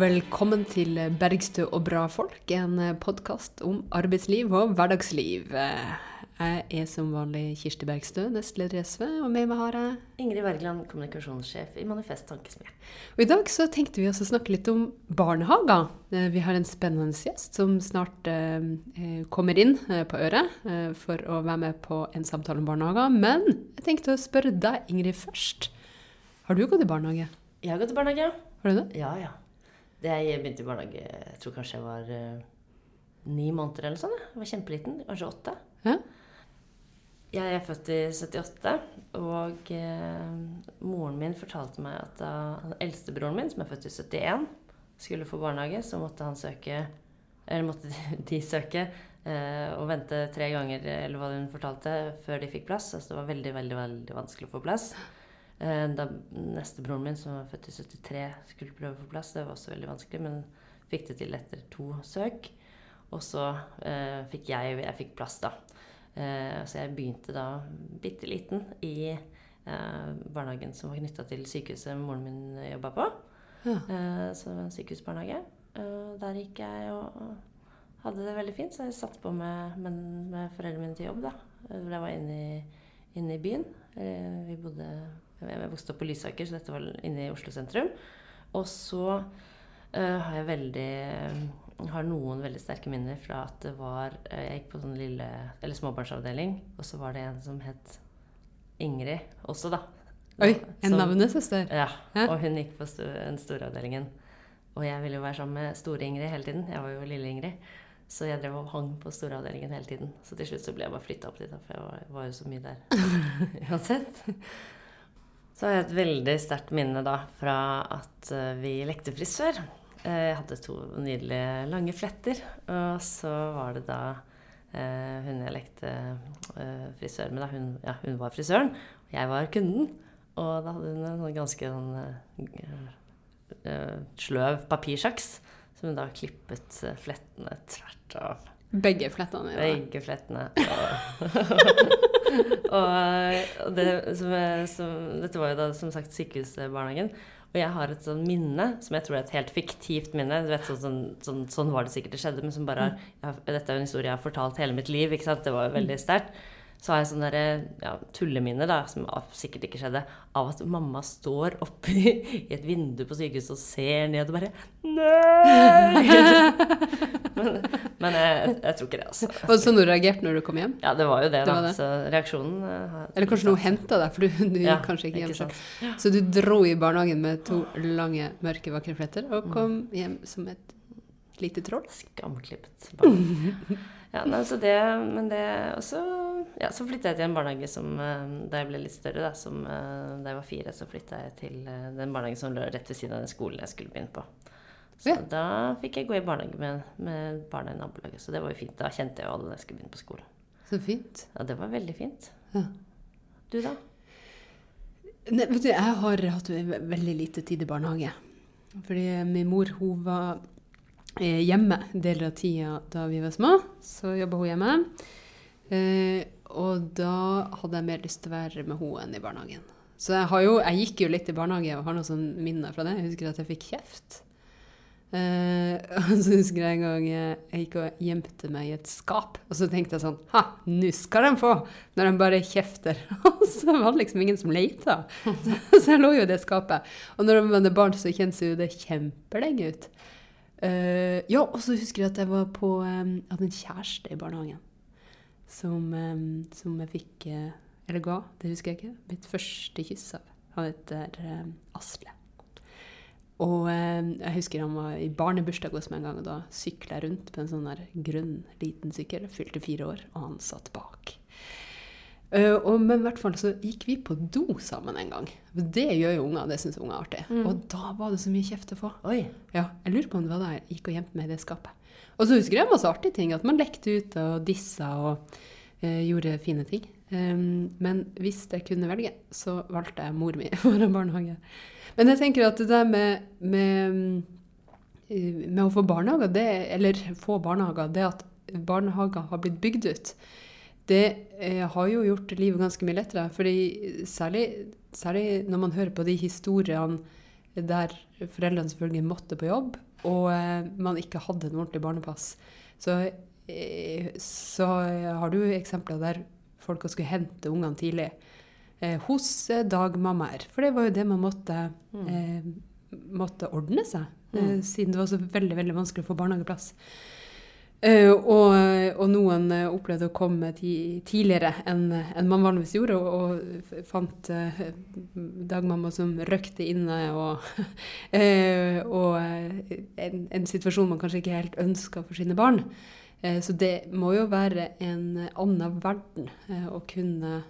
Og velkommen til Bergstø og bra folk, en podkast om arbeidsliv og hverdagsliv. Jeg er som vanlig Kirsti Bergstø, nestleder i SV, og med meg har jeg Ingrid Wergeland, kommunikasjonssjef i Manifest Tankesmie. Og I dag så tenkte vi også snakke litt om barnehager. Eh, Vi har en spennende gjest som snart eh, eh, kommer inn på øret for å være med på en samtale om barnehager. Men jeg tenkte å spørre deg, Ingrid, først. Har du gått i barnehage? Jeg har gått i barnehage. Har du det? Ja, ja. Det jeg begynte i barnehage Jeg tror kanskje jeg var uh, ni måneder eller sånn. Jeg var kjempeliten. Kanskje åtte. Ja. Jeg er født i 78, og eh, moren min fortalte meg at da den eldste min, som er født i 71, skulle få barnehage, så måtte han søke Eller måtte de, de søke eh, og vente tre ganger, eller hva hun fortalte, før de fikk plass. Altså det var veldig, veldig, veldig vanskelig å få plass. Eh, da neste broren min, som var født i 73, skulle prøve å få plass, det var også veldig vanskelig, men fikk det til etter to søk. Og så eh, fikk jeg, jeg fikk plass, da. Eh, så jeg begynte da bitte liten i eh, barnehagen som var knytta til sykehuset moren min jobba på. Ja. Eh, så en sykehusbarnehage. Eh, der gikk jeg og hadde det veldig fint, så jeg satt på med, med, med foreldrene mine til jobb, da. Jeg var inne i, inne i byen. Eh, vi bodde Jeg vokste opp på Lysaker, så dette var inne i Oslo sentrum. Og så uh, har jeg veldig har noen veldig sterke minner fra at det var eh, Jeg gikk på sånn lille Eller småbarnsavdeling, og så var det en som het Ingrid også, da. Oi, en navnesøster. Ja. Ja. Og hun gikk på sto, den store avdelingen. Og jeg ville jo være sammen med store Ingrid hele tiden. Jeg var jo lille Ingrid. Så jeg drev og hang på store avdelingen hele tiden. Så til slutt så ble jeg bare flytta opp dit, for jeg var, var jo så mye der uansett. Så har jeg et veldig sterkt minne da fra at eh, vi lekte frisør. Eh, Jeg hadde to nydelige lange fletter, og så var det da eh, hun jeg lekte frisør med, da. Hun, ja, hun var frisøren, og jeg var kunden. Og da hadde hun en sånn ganske sånn sløv papirsaks, som hun da klippet flettene tvert av. Begge flettene. Ja. Begge flettene. Og, og, det, som, som, dette var jo da som sagt sykehusbarnehagen. Og jeg har et sånn minne som jeg tror er et helt fiktivt minne. Vet, sånn, sånn, sånn, sånn var det sikkert det skjedde, men som bare har, Dette er jo en historie jeg har fortalt hele mitt liv. ikke sant? Det var jo veldig sterkt. Så har jeg sånne der, ja, tulleminner, da, som sikkert ikke skjedde, av at mamma står oppe i, i et vindu på sykehuset og ser ned og bare Nei! men men jeg, jeg tror ikke det, altså. Og sånn du reagerte når du kom hjem? Ja, det var jo det, Det da. var det. Så reaksjonen eh, Eller kanskje noe henta deg, for du, du Ja, gikk kanskje ikke hjem selv. Så du dro i barnehagen med to lange, mørke, vakre fletter og kom hjem som et lite troll? Skamklippet barn. Ja, nei, så det, men det også ja, så flytta jeg til en barnehage som eh, Da jeg ble litt større, da, som, eh, da jeg var fire, så flytta jeg til eh, den barnehagen som lå rett ved siden av den skolen jeg skulle begynne på. Så Ja. da fikk jeg gå i barnehage med, med barna i nabolaget. Så det var jo fint. Da kjente jeg jo alle da jeg skulle begynne på skolen. Så fint. Ja, det var veldig fint. Ja. Du, da? Nei, vet du, jeg har hatt veldig lite tid i barnehage. Fordi min mor hun var hjemme deler av tida da vi var små. Så jobba hun hjemme. Eh, og da hadde jeg mer lyst til å være med henne enn i barnehagen. Så jeg, jo, jeg gikk jo litt i barnehage og har noen sånn minner fra det. Jeg husker at jeg fikk kjeft. Eh, og så husker jeg en gang jeg, jeg gikk og gjemte meg i et skap. Og så tenkte jeg sånn Ha, nå skal de få! Når de bare kjefter. Og så var det liksom ingen som leita. Så jeg lå jo i det skapet. Og når man er barn, så kjennes jo det kjempelenge ut. Eh, ja, og så husker jeg at jeg var på um, hadde en kjæreste i barnehagen. Som, um, som jeg fikk uh, Eller ga, det husker jeg ikke. Mitt første kyss av. Han heter um, Asle. Og jeg husker han var i barnebursdag hos meg en gang, og da sykla jeg rundt på en sånn der grønn, liten sykkel. Jeg Fylte fire år, og han satt bak. Eh, og, men i hvert fall så gikk vi på do sammen en gang. Det gjør jo unger, det syns unger er artig. Mm. Og da var det så mye kjeft å få. Oi. Ja, jeg lurer på om det var da jeg gikk og gjemte meg i det skapet. Og så husker jeg masse artige ting, at man lekte ute og dissa og eh, gjorde fine ting. Um, men hvis jeg kunne velge, så valgte jeg mor mi foran barnehage. Men jeg tenker at det der med, med, eh, med å få barnehager, det, eller få barnehager, det at barnehager har blitt bygd ut, det eh, har jo gjort livet ganske mye lettere. Fordi særlig, særlig når man hører på de historiene der foreldrene selvfølgelig måtte på jobb, og eh, man ikke hadde en ordentlig barnepass. Så, eh, så har du eksempler der folk skulle hente ungene tidlig eh, hos eh, dagmammaer. For det var jo det man måtte, Mm. eh, måtte ordne seg, Mm. siden det var så veldig, veldig vanskelig å få barnehageplass. Eh, og, og noen eh, opplevde å komme ti, tidligere enn man vanligvis gjorde, og, og fant eh, dagmamma som røkte inne, og, og en, en situasjon man kanskje ikke helt ønska for sine barn. Så det må jo være en annen verden å kunne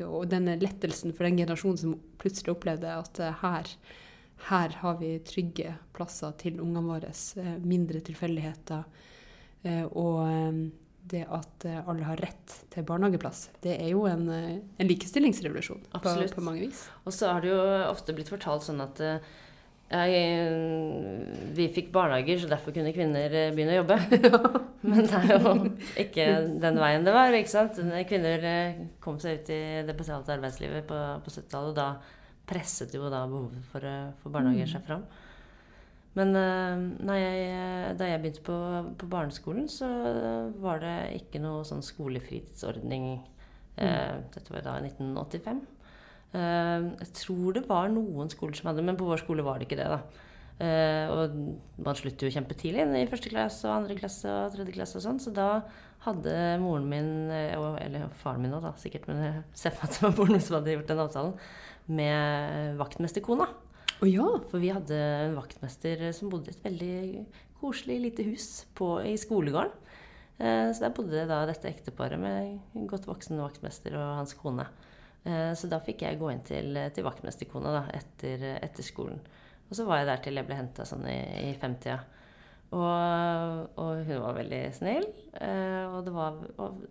Og denne lettelsen for den generasjonen som plutselig opplevde at her, her har vi trygge plasser til ungene våre. eh, Mindre tilfeldigheter. eh, Og eh, det at alle har rett til barnehageplass, det er jo en, en likestillingsrevolusjon på, på mange vis. Og så har det jo ofte blitt fortalt sånn at jeg, vi fikk barnehager, så derfor kunne kvinner begynne å jobbe. Men det er jo ikke den veien det var. ikke sant? Kvinner kom seg ut i det betalte arbeidslivet på, på 70-tallet, og da presset jo da behovet for, eh, for barnehager seg fram. Men eh, nei, jeg, da jeg begynte på, på barneskolen, så var det ikke noe sånn skolefritidsordning. Eh, dette var da i 1985. Eh, jeg tror det var noen skoler som hadde men på vår skole var det ikke det. da. Eh, og man slutter jo kjempetidlig i første klasse og andre klasse og tredje klasse og sånn, så da hadde moren min, eller faren min òg, da sikkert, men jeg ser for meg at det var moren min som hadde gjort den avtalen, med vaktmesterkona. Oh, ja! For vi hadde en vaktmester som bodde i et veldig koselig lite hus på, i skolegården. Eh, Så der bodde da dette ekteparet med en godt voksen vaktmester og hans kone. Eh, Så da fikk jeg gå inn til, til vaktmesterkona da, etter, etter skolen. Og så var jeg der til jeg ble henta sånn i, i femtida. Og, og hun var veldig snill. eh, Og det var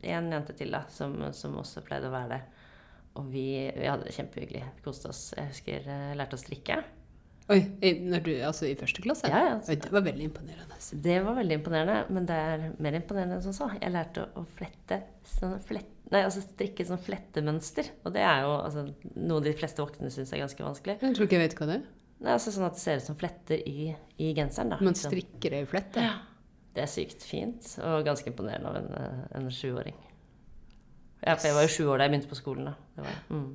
én jente til da, som, som også pleide å være der. Og vi, vi hadde det kjempehyggelig. Vi koste oss. Jeg husker eh, jeg lærte å strikke. Oi, i, når du, altså i første klasse? Ja, ja. Oi, det var veldig imponerende. Det var veldig imponerende, men det er mer imponerende enn som så. Jeg lærte å flette sånn flett, Nei, altså strikke sånn flettemønster. Og det er jo altså, noe de fleste voksne syns er ganske vanskelig. Jeg tror ikke jeg vet hva det er. Nei, altså Sånn at det ser ut som fletter i, i genseren. da. Man liksom. strikker ei flette. Ja. Det er sykt fint, og ganske imponerende av en, eh, en sjuåring. Ja, for jeg var jo sju år da jeg begynte på skolen. Det var, mm.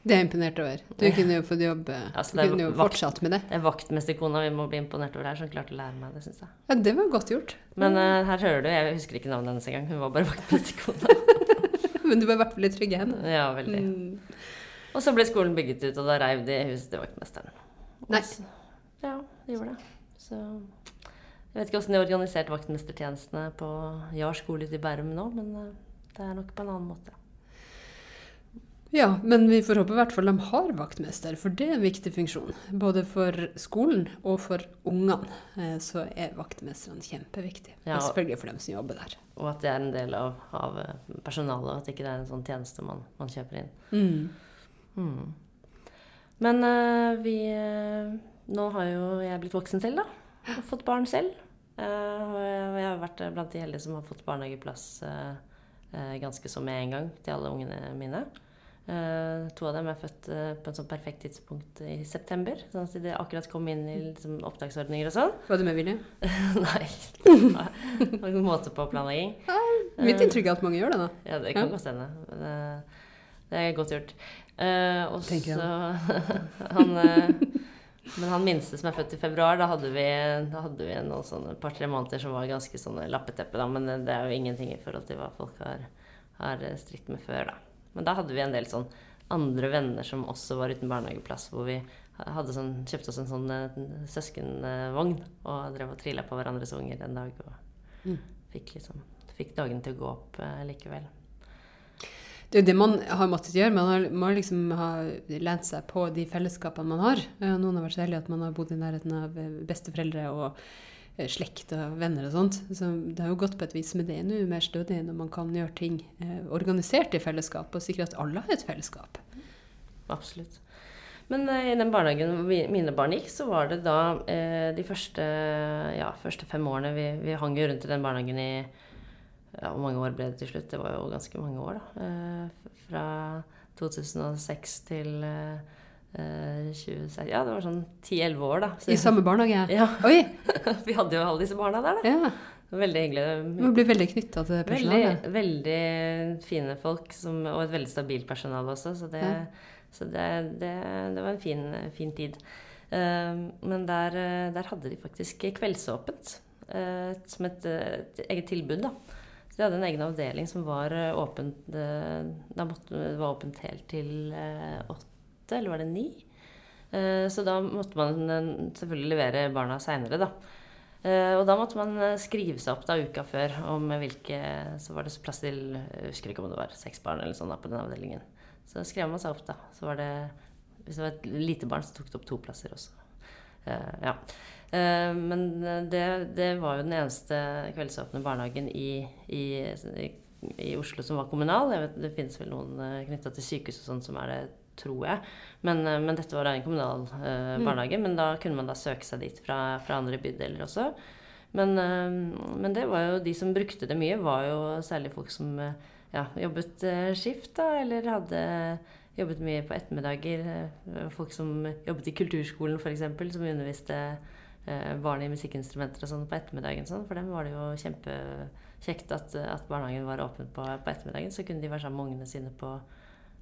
Det er jeg imponert over. Du kunne jo fått jobbe Altså, Du kunne jo vakt- fortsatt med det. Det er vaktmesterkona vi må bli imponert over her, som klarte å lære meg det, syns jeg. Ja, det var godt gjort. Men uh, her hører du, jeg husker ikke navnet hennes engang. Hun var bare vaktmesterkona. Men du var i hvert fall i henne. ja, veldig. Mm. Og så ble skolen bygget ut, og da reiv de huset til vaktmesteren. Nei. så- Ja, de gjorde det. Så jeg vet ikke åssen de har organisert vaktmestertjenestene på Jar skole ute i Bærum nå, men eh, det er nok på en annen måte. Ja, men vi får håpe i hvert fall de har vaktmester, for det er en viktig funksjon. Både for skolen og for ungene eh, så er vaktmesterne kjempeviktige. Ja. Og selvfølgelig for dem som jobber der. Og at det er en del av, av eh, personalet, og at ikke det er en sånn tjeneste man, man kjøper inn. Mm. Mm. Men uh, vi Nå har jo jeg blitt voksen selv, da. Og fått barn selv. Uh, og jeg, jeg har vært blant de heldige som har fått barnehageplass eh, eh, ganske så med en gang til alle ungene mine. Eh, to av dem er født eh, på en sånn perfekt tidspunkt i september. Sånn at de akkurat kom inn i liksom, opptaksordninger og sånn. Var du med vilje? Nei. Det var ikke måte på planlegging. Mitt inntrykk er at mange gjør det, da. Ja, det kan Ja. godt hende. Eh, Det er godt gjort. Eh, og så han, eh, Men han minste som er født i februar, da hadde vi, da hadde vi noen sånne par-tre måneder som var ganske sånne lappeteppe, da. Men det er jo ingenting i forhold til hva folk har, har stritt med før, da. Men da hadde vi en del sånn andre venner som også var uten barnehageplass, hvor vi sånn, kjøpte oss en sånn eh, søskenvogn og drev og trilla på hverandres unger en dag. Og Mm. fikk liksom Fikk dagene til å gå opp eh, likevel. Det er jo det man har måttet gjøre. Man har, må liksom ha lent seg på de fellesskapene man har. Eh, Noen har vært så heldige at man har bodd i nærheten av eh, besteforeldre og eh, slekt og venner og sånt. Så det har jo gått på et vis, men det er nå mer stødig når man kan gjøre ting organisert i fellesskap, og sikre at alle har et fellesskap. Absolutt. Men i den barnehagen mine barn gikk, så var det da de første, ja, første fem årene vi, vi hang jo rundt i den barnehagen i ja, Hvor mange år ble det til slutt? Det var jo ganske mange år, da. Eh, fra 2006 til, eh, eh, 2016 Ja, det var sånn 10-11 år, da. Så, I samme barnehage? Ja. Oi! vi hadde jo alle disse barna der, da. Ja. Veldig hyggelig. Du blir veldig knytta til personalet. Veldig, veldig fine folk, som, og et veldig stabilt personale også. Så det, Ja. så det, det, det var en fin, fin tid. Eh, men der, eh, der hadde de faktisk kveldsåpent. eh, som et, et eget tilbud, da. De hadde en egen avdeling som var eh, åpent eh, Da måtte, var åpent helt til eh, åtte, eller var det ni? Så da måtte man selvfølgelig levere barna seinere, da. Og da måtte man skrive seg opp da uka før om hvilke Så var det plass til Jeg husker ikke om det var seks barn eller sånn da på den avdelingen. Så skrev man seg opp, da. Så var det Hvis det var et lite barn, så tok det opp to plasser også. Eh, ja. Eh, men det, det var jo den eneste kveldsåpne barnehagen i, i, i Oslo som var kommunal. Jeg vet, det finnes vel noen knytta til sykehus og sånn som er det, tror jeg. Men, eh, men dette var en kommunal eh, Mm. barnehage. Men da kunne man da søke seg dit fra, fra andre bydeler også. Men, eh, men det var jo de som brukte det mye, var jo særlig folk som eh, ja, jobbet eh, skift, da, eller hadde jobbet mye på ettermiddager. eh, Folk som jobbet i kulturskolen, f.eks., som underviste eh, barn i musikkinstrumenter og sånn på ettermiddagen. Sånn. For dem var det jo kjempekjekt at, at barnehagen var åpen på, på ettermiddagen. Så kunne de være sammen med ungene sine på,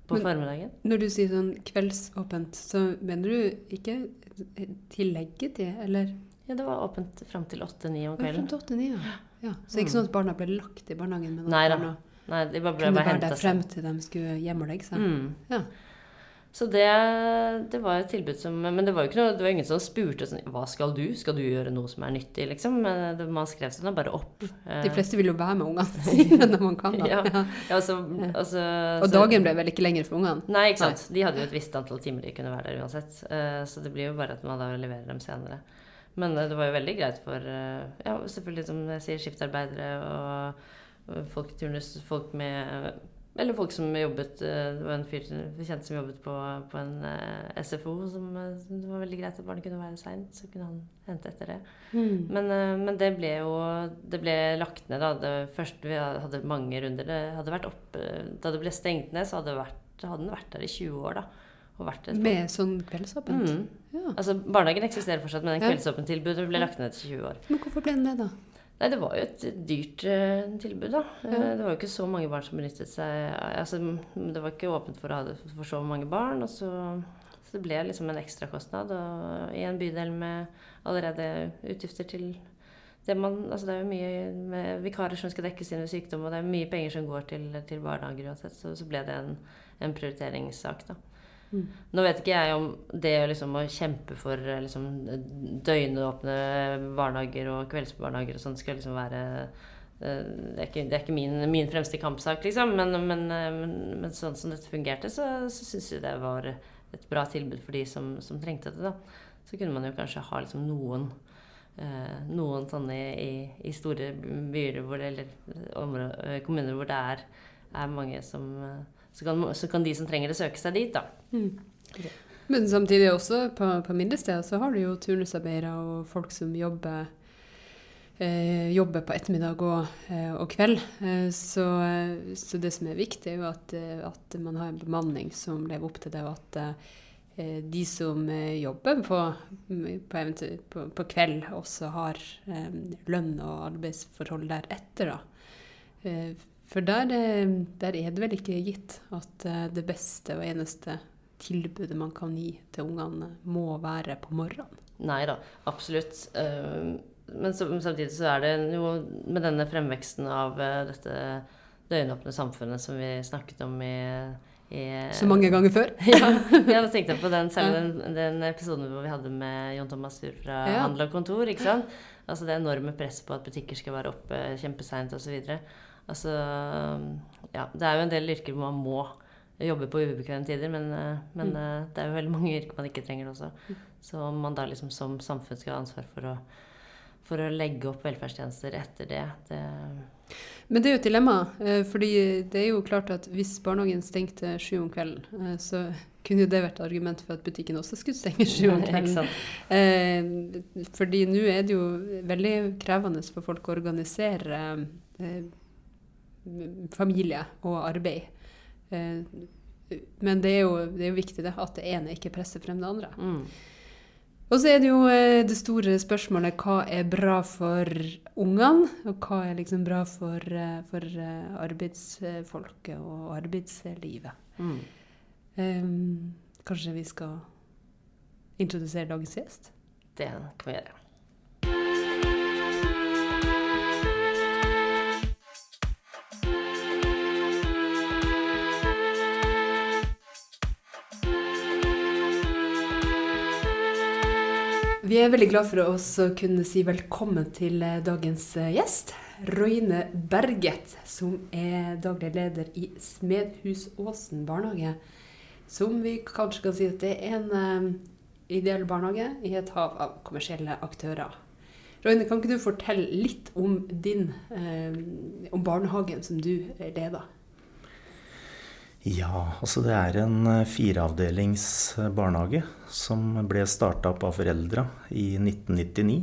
på Men- formiddagen. Når du sier sånn kveldsåpent, så mener du ikke tillegget til, eller? Ja, det var åpent fram til åtte-ni om Frem kvelden. til åtte-ni, ja. ja. Så ikke Mm. sånn at barna ble lagt i barnehagen, Nei da. Nei, de bare ble kunne bare henta der frem til de skulle hjem og legge seg. Mm. Ja. Så det, det var et tilbud som Men det var jo ikke noe, det var ingen som spurte sånn Hva skal du? Skal du gjøre noe som er nyttig, liksom? Men man skrev seg da bare opp. Eh, De fleste vil jo være med ungene sine når man kan. Da. Ja. Ja. Ja, altså, altså, Og dagen ble vel ikke lenger for ungene? Nei, ikke sant. De hadde jo et visst antall timer de kunne være der uansett. Eh, Så det blir jo bare at man da leverer dem senere. Men eh, det var jo veldig greit for eh, ja, selvfølgelig som jeg sier, skiftarbeidere og og folk med Eller folk som jobbet eh, Det var en fyr vi kjente som jobbet på, på en eh, SFO, som, eh, som det var veldig greit at barnet kunne være seint. Så kunne han hente etter det. Mm. Men, men det ble jo Det ble lagt ned, da. Det første vi hadde mange runder. Det hadde vært oppe Da det ble stengt ned, så hadde, vært, hadde den vært der i 20 år, da. Med sånn kveldsåpent? Mm. Ja. Altså, barnehagen eksisterer fortsatt, men den kveldsåpentilbudet kveldsåpent tilbudet ble lagt ned etter 20 år. Men hvorfor ble den det, da? Nei, det var jo et dyrt uh, tilbud, da. Mm. Det var jo ikke så mange barn som benyttet seg Altså, det var ikke åpent for, å ha det for så mange barn. Og så, så det ble liksom en ekstrakostnad. Og i en bydel med allerede utgifter til det man, altså det er jo mye med vikarer som skal dekkes inn ved sykdom, og det er mye penger som går til, til barnehager uansett. Så, så ble det en, en prioriteringssak, da. Mm. Nå vet ikke jeg om det liksom, å kjempe for eh, liksom, døgnåpne barnehager og kveldsbarnehager og sånn skal liksom være eh, Det er ikke, det er ikke min, min fremste kampsak, liksom. Men, men, eh, men, men sånn som dette fungerte, så, så syns jeg det var et bra tilbud for de som, som trengte det. da. Så kunne man jo kanskje ha liksom noen eh, noen sånne i, i store byer hvor det, eller områ- eh, kommuner hvor det er, er mange som eh, så kan, så kan de som trenger det, søke seg dit, da. Mm. Men samtidig også, på, på mindre steder, så har du jo turnusarbeidere og folk som jobber eh, jobber på ettermiddag og, eh, og kveld. Eh, så, så det som er viktig, er jo at, eh, at man har en bemanning som lever opp til det, og at eh, de som jobber på, på, eventu- på, på kveld, også har eh, lønn og arbeidsforhold deretter. Da. For der, eh, der er det vel ikke gitt at eh, det beste og eneste tilbudet man kan gi til ungene, må være på morgenen. Nei da, absolutt. Eh, Men samtidig så er det jo med denne fremveksten av dette døgnåpne samfunnet som vi snakket om i, i Så mange ganger før. ja, Jeg tenkte på den, særlig den, den episoden hvor vi hadde med Jon Thomas Stur fra Ja. Handel og Kontor. ikke sant? Altså det enorme presset på at butikker skal være oppe kjempeseint osv. Altså, ja, det er jo en del yrker hvor man må jobbe på ubekvemme tider, men, eh, men Mm. eh, det er jo veldig mange yrker man ikke trenger det også. Så om man da liksom som samfunn skal ha ansvar for å, for å legge opp velferdstjenester etter det, det Men det er jo et dilemma. eh, fordi det er jo klart at hvis barnehagen stengte sju om kvelden, så kunne jo det vært argument for at butikken også skulle stenge sju om kvelden. fordi nå er det jo veldig krevende for folk å organisere familie og arbeid. Eh, Men det er, jo, det er jo viktig det, at det ene ikke presser frem det andre. Mm. Og så er det jo eh, det store spørsmålet hva er bra for ungene, og hva er liksom bra for, eh, for arbeidsfolket og arbeidslivet. Mm. Um, kanskje vi skal introdusere dagens gjest? Det kan vi gjøre. Vi er veldig glad for å kunne si velkommen til eh, dagens eh, gjest. Røyne Berget, som er daglig leder i Smedhusåsen barnehage. Som vi kanskje kan si at det er en eh, ideell barnehage i et hav av kommersielle aktører. Røyne, kan ikke du fortelle litt om din, om barnehagen som du leder? Ja, altså det er en eh, fireavdelings eh, barnehage som ble starta opp av foreldra i 1999.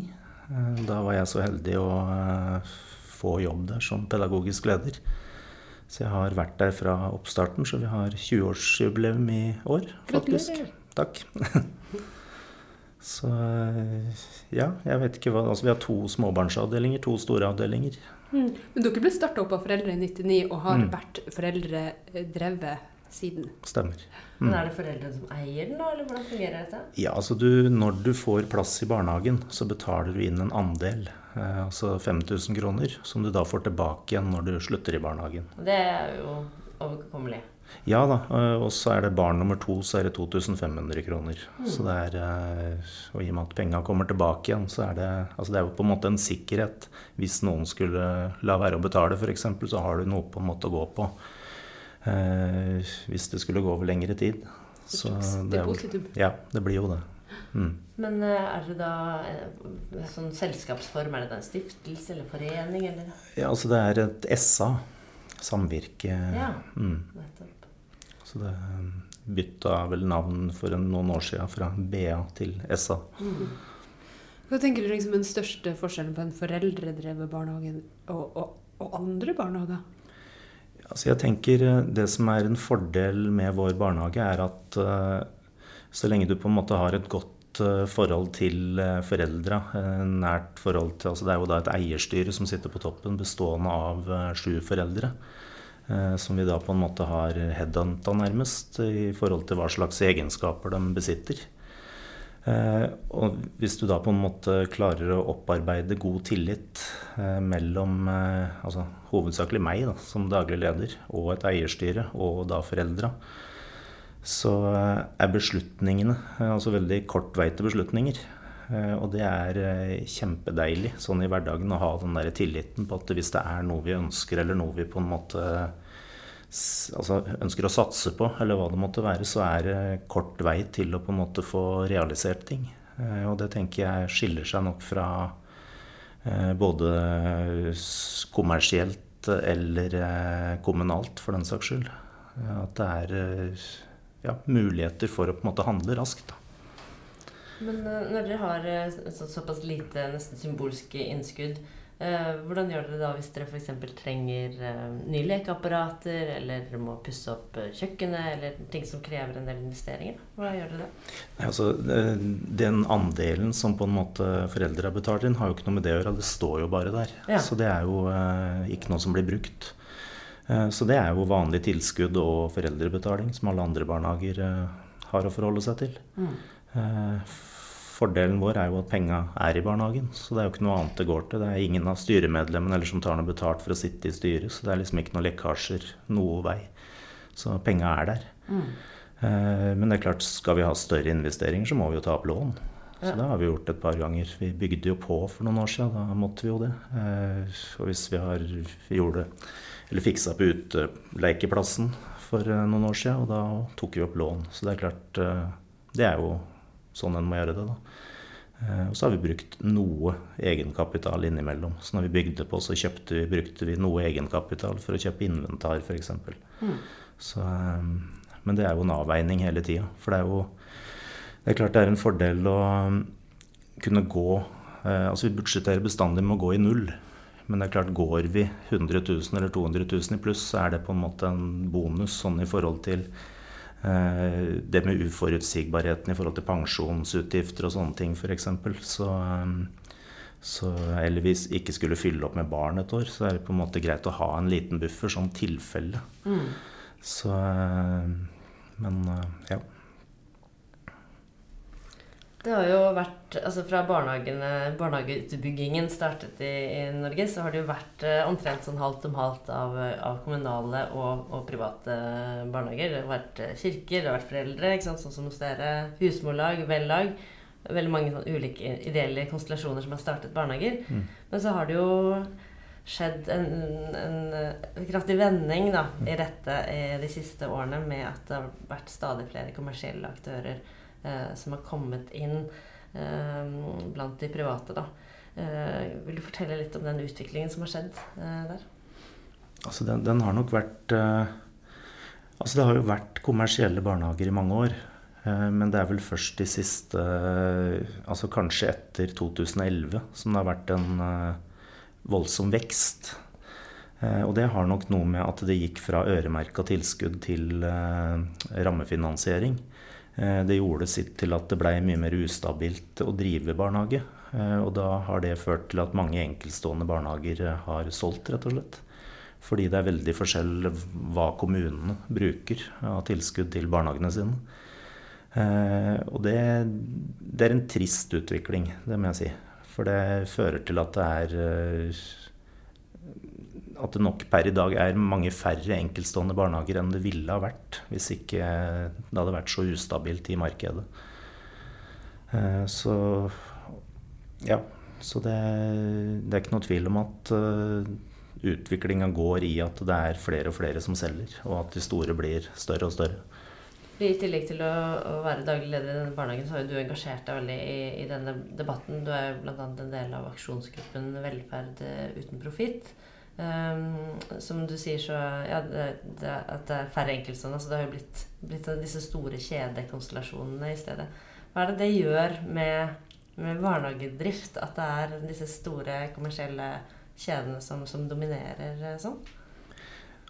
Eh, Da var jeg så heldig å eh, få jobb der som pedagogisk leder. Så jeg har vært der fra oppstarten, så vi har 20-årsjubileum i år, faktisk. Takk. Så ja, jeg vet ikke hva Altså vi har to småbarnsavdelinger, to store avdelinger. Men dere ble starta opp av foreldre i 99 og har Mm. vært foreldredrevet siden. Stemmer. Men er det foreldrene som eier den, da, eller hvordan fungerer dette? Ja, altså du, Når du får plass i barnehagen, så betaler du inn en andel, eh, altså 5000 kroner, som du da får tilbake igjen når du slutter i barnehagen. Det er jo overkommelig. Ja da, eh, og så er det barn nummer to, så er det 2500 kroner. Så det er, eh, Og i og med at penga kommer tilbake igjen, så er det altså det er jo på en måte en sikkerhet. Hvis noen skulle la være å betale, f.eks., så har du noe på en måte å gå på. Eh, hvis det skulle gå over lengre tid. Så det jo- positivt. Ja, det blir jo det. Mm. Men eh, er det da sånn selskapsform? Er det da en stiftelse eller forening, eller? Ja, altså det er et SA. Samvirke. Ja. Mm. Så det bytta vel navn for en, noen år siden fra BA til SA. Hva tenker du liksom er den største forskjellen på en foreldredrevet barnehage og, og, og andre barnehager? Altså jeg tenker eh, Det som er en fordel med vår barnehage, er at eh, så lenge du på en måte har et godt eh, forhold til eh, foreldra, eh, nært forhold til altså Det er jo da et eierstyre som sitter på toppen, bestående av eh, sju foreldre. Eh, Som vi da på en måte har headhunta nærmest i forhold til hva slags egenskaper de besitter. Eh, og hvis du da på en måte klarer å opparbeide god tillit eh, mellom altså hovedsakelig meg da, som daglig leder og et eierstyre og da foreldra, så er beslutningene altså veldig kort vei til beslutninger. Eh, og det er eh, kjempedeilig sånn i hverdagen å ha den der tilliten på at hvis det er noe vi ønsker, eller noe vi på en måte altså ønsker å satse på, eller hva det måtte være, så er det kort vei til å på en måte få realisert ting. Eh, Og det tenker jeg skiller seg nok fra både kommersielt eller kommunalt, for den saks skyld. At det er ja, muligheter for å på en måte handle raskt. Da. Men eh, når dere har eh, så, såpass lite, nesten symbolske innskudd, eh, hvordan gjør dere da hvis dere f.eks. trenger nye lekeapparater, eller må pusse opp kjøkkenet, eller ting som krever en del investeringer? Hva gjør dere da? Nei, Altså, den andelen som på en måte foreldre har betalt inn, har jo ikke noe med det å gjøre. Det står jo bare der. Ja. Så det er jo ikke noe som blir brukt. Så det er jo vanlig tilskudd og foreldrebetaling som alle andre barnehager eh, har å forholde seg til. Eh, Fordelen vår er jo at penga er i barnehagen, så det er jo ikke noe annet det går til. Det er ingen av styremedlemmene eller som tar noe betalt for å sitte i styret, så det er liksom ikke noen lekkasjer noe vei. Så penga er der. Mm. Men det er klart, skal vi ha større investeringer, så må vi jo ta opp lån. Så det har vi gjort et par ganger. Vi bygde jo på for noen år siden, da måtte vi jo det. Eh, Og hvis vi har vi gjorde eller fiksa på utelekeplassen for eh, noen år siden, og da tok vi opp lån. Så det er klart, eh, det er jo sånn en må gjøre det, da. Eh, Og så har vi brukt noe egenkapital innimellom. Så når vi bygde på, så vi, brukte vi noe egenkapital for å kjøpe inventar, f.eks. Så, eh, men det er jo en avveining hele tida. For det er jo det er klart det er en fordel å um, kunne gå eh, Altså vi budsjetterer bestandig med å gå i null. Men det er klart går vi 100 000 eller 200 000 i pluss, så er det på en måte en bonus sånn i forhold til det med uforutsigbarheten i forhold til pensjonsutgifter og sånne ting f.eks. Så, eh, så Eller hvis ikke skulle fylle opp med barn et år, så er det på en måte greit å ha en liten buffer sånn tilfelle. Mm. Så eh, Men ja. Det har jo vært altså Fra barnehageutbyggingen startet i, i, Norge, så har det jo vært eh, omtrent sånn halvt om halvt av, av kommunale og, og, private barnehager. Det har vært eh, kirker, det har vært foreldre, sånn som hos dere. Husmorlag, vellag. Veldig mange sånn ulike ideelle konstellasjoner som har startet barnehager. Mm. Men så har det jo skjedd en, en, kraftig vending da, i dette i de siste årene med at det har vært stadig flere kommersielle aktører Eh, som har kommet inn eh, blant de private. Da. Eh, vil du fortelle litt om den utviklingen som har skjedd der? Altså den, den, har nok vært Altså det har jo vært kommersielle barnehager i mange år. Men det er vel først de siste Altså kanskje etter 2011 som det har vært en voldsom vekst. Og det har nok noe med at det gikk fra øremerka tilskudd til rammefinansiering. Eh, det gjorde sitt til at det blei mye mer ustabilt å drive barnehage. Eh, og da har det ført til at mange enkeltstående barnehager eh, har solgt, rett og slett. Fordi det er veldig forskjell hva kommunene bruker av tilskudd til barnehagene sine. Og det, det er en trist utvikling, det må jeg si. For det fører til at det er at det nok per i dag er mange færre enkeltstående barnehager enn det ville ha vært hvis ikke det hadde vært så ustabilt i markedet. Eh, så ja. Så det, det er ikke noe tvil om at uh, utviklinga går i at det er flere og flere som selger, og at de store blir større og større. I tillegg til å, være daglig leder i denne barnehagen, så har jo du engasjert deg veldig i, i denne debatten. Du er bl.a. en del av aksjonsgruppen Velferd uten profitt. Um, som du sier, så ja, det, det, at det er færre enkeltstående. Altså det har jo blitt, blitt disse store kjedekonstellasjonene i stedet. Hva er det det gjør med, med barnehagedrift at det er disse store kommersielle kjedene som, som dominerer eh, sånn?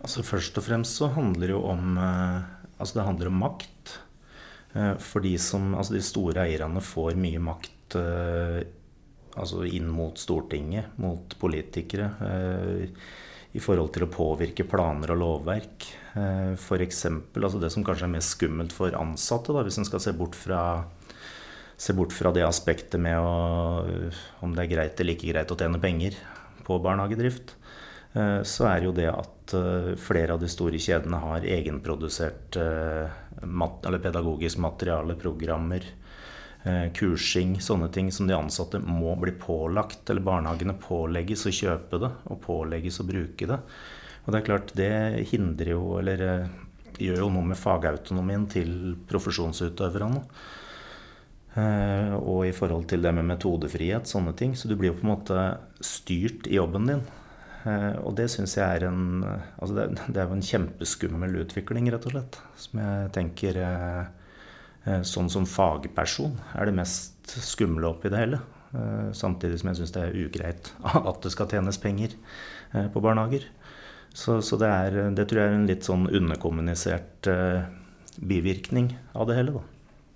Altså Først og fremst så handler det jo om eh, Altså det handler om makt. Eh, for de som Altså de store eierne får mye makt altså inn mot Stortinget, mot politikere, eh, i forhold til å påvirke planer og lovverk. For F.eks. Altså det som kanskje er mest skummelt for ansatte, da, hvis en skal se bort fra se bort fra det aspektet med å, om det er greit eller ikke greit å tjene penger på barnehagedrift, eh, så er jo det at flere av de store kjedene har egenprodusert pedagogisk materiale, programmer, Eh, kursing, sånne ting som de ansatte må bli pålagt, eller barnehagene pålegges å kjøpe det og pålegges å bruke det. Og det er klart, det hindrer jo, eller eh, gjør jo noe med fagautonomien til profesjonsutøverne. Eh, og i forhold til det med metodefrihet, sånne ting. Så du blir jo på en måte styrt i jobben din. Og det syns jeg er en Altså det, er jo en kjempeskummel utvikling, rett og slett. Som jeg tenker Eh, sånn som fagperson er det mest skumle oppi det hele. Eh, samtidig som jeg syns det er ugreit at det skal tjenes penger eh, på barnehager. Så, så det, er, det, tror jeg er en litt sånn underkommunisert bivirkning av det hele. Da.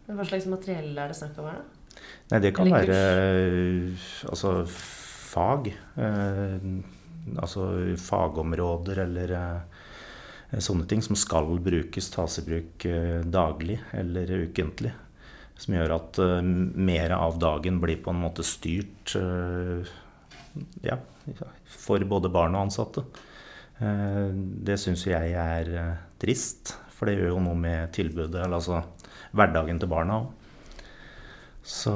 Men Hva slags materiell er det snakk om her, da? Nei, det kan være altså fag. altså fagområder eller Eh, sånne ting som skal brukes, tas i bruk eh, daglig eller ukentlig. Som gjør at uh, mer av dagen blir på en måte styrt ja, for både barn og ansatte. Det syns jeg er trist, for det gjør jo noe med tilbudet, eller altså hverdagen til barna òg. Så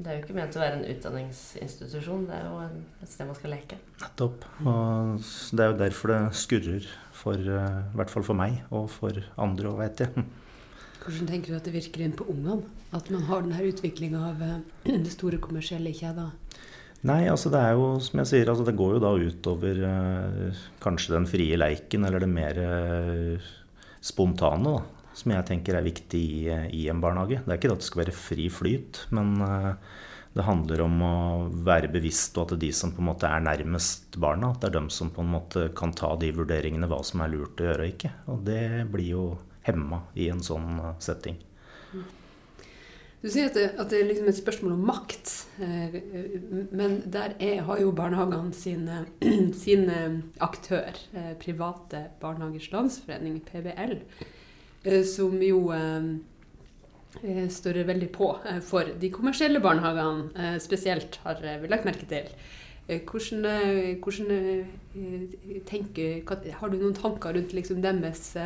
det er jo ikke ment å være en utdanningsinstitusjon. Det er jo et sted man skal leke. Nettopp. Og det er jo derfor det skurrer. For, uh, I hvert fall for meg, og for andre òg, vet jeg. Hvordan tenker du at det virker inn på ungene? At man har denne utviklinga av uh, det store kommersielle kjeder? Nei, altså det er jo som jeg sier, altså det går jo da utover uh, kanskje den frie leiken, eller det mer spontane, da som jeg tenker er viktig i, i, en barnehage. Det er ikke at det skal være fri flyt, men uh, det handler om å være bevisst og at det de som på en måte er nærmest barna, at det er dem som på en måte kan ta de vurderingene hva som er lurt å gjøre og ikke. Og det blir jo hemma i en sånn setting. Du sier at det, at det, er liksom et spørsmål om makt. Men der er, har jo barnehagene sin, sin aktør, Private Barnehagers Landsforening, PBL, som jo står veldig på for de kommersielle barnehagene spesielt, har vi lagt merke til. Hvordan, hvordan tenker, Har du noen tanker rundt liksom deres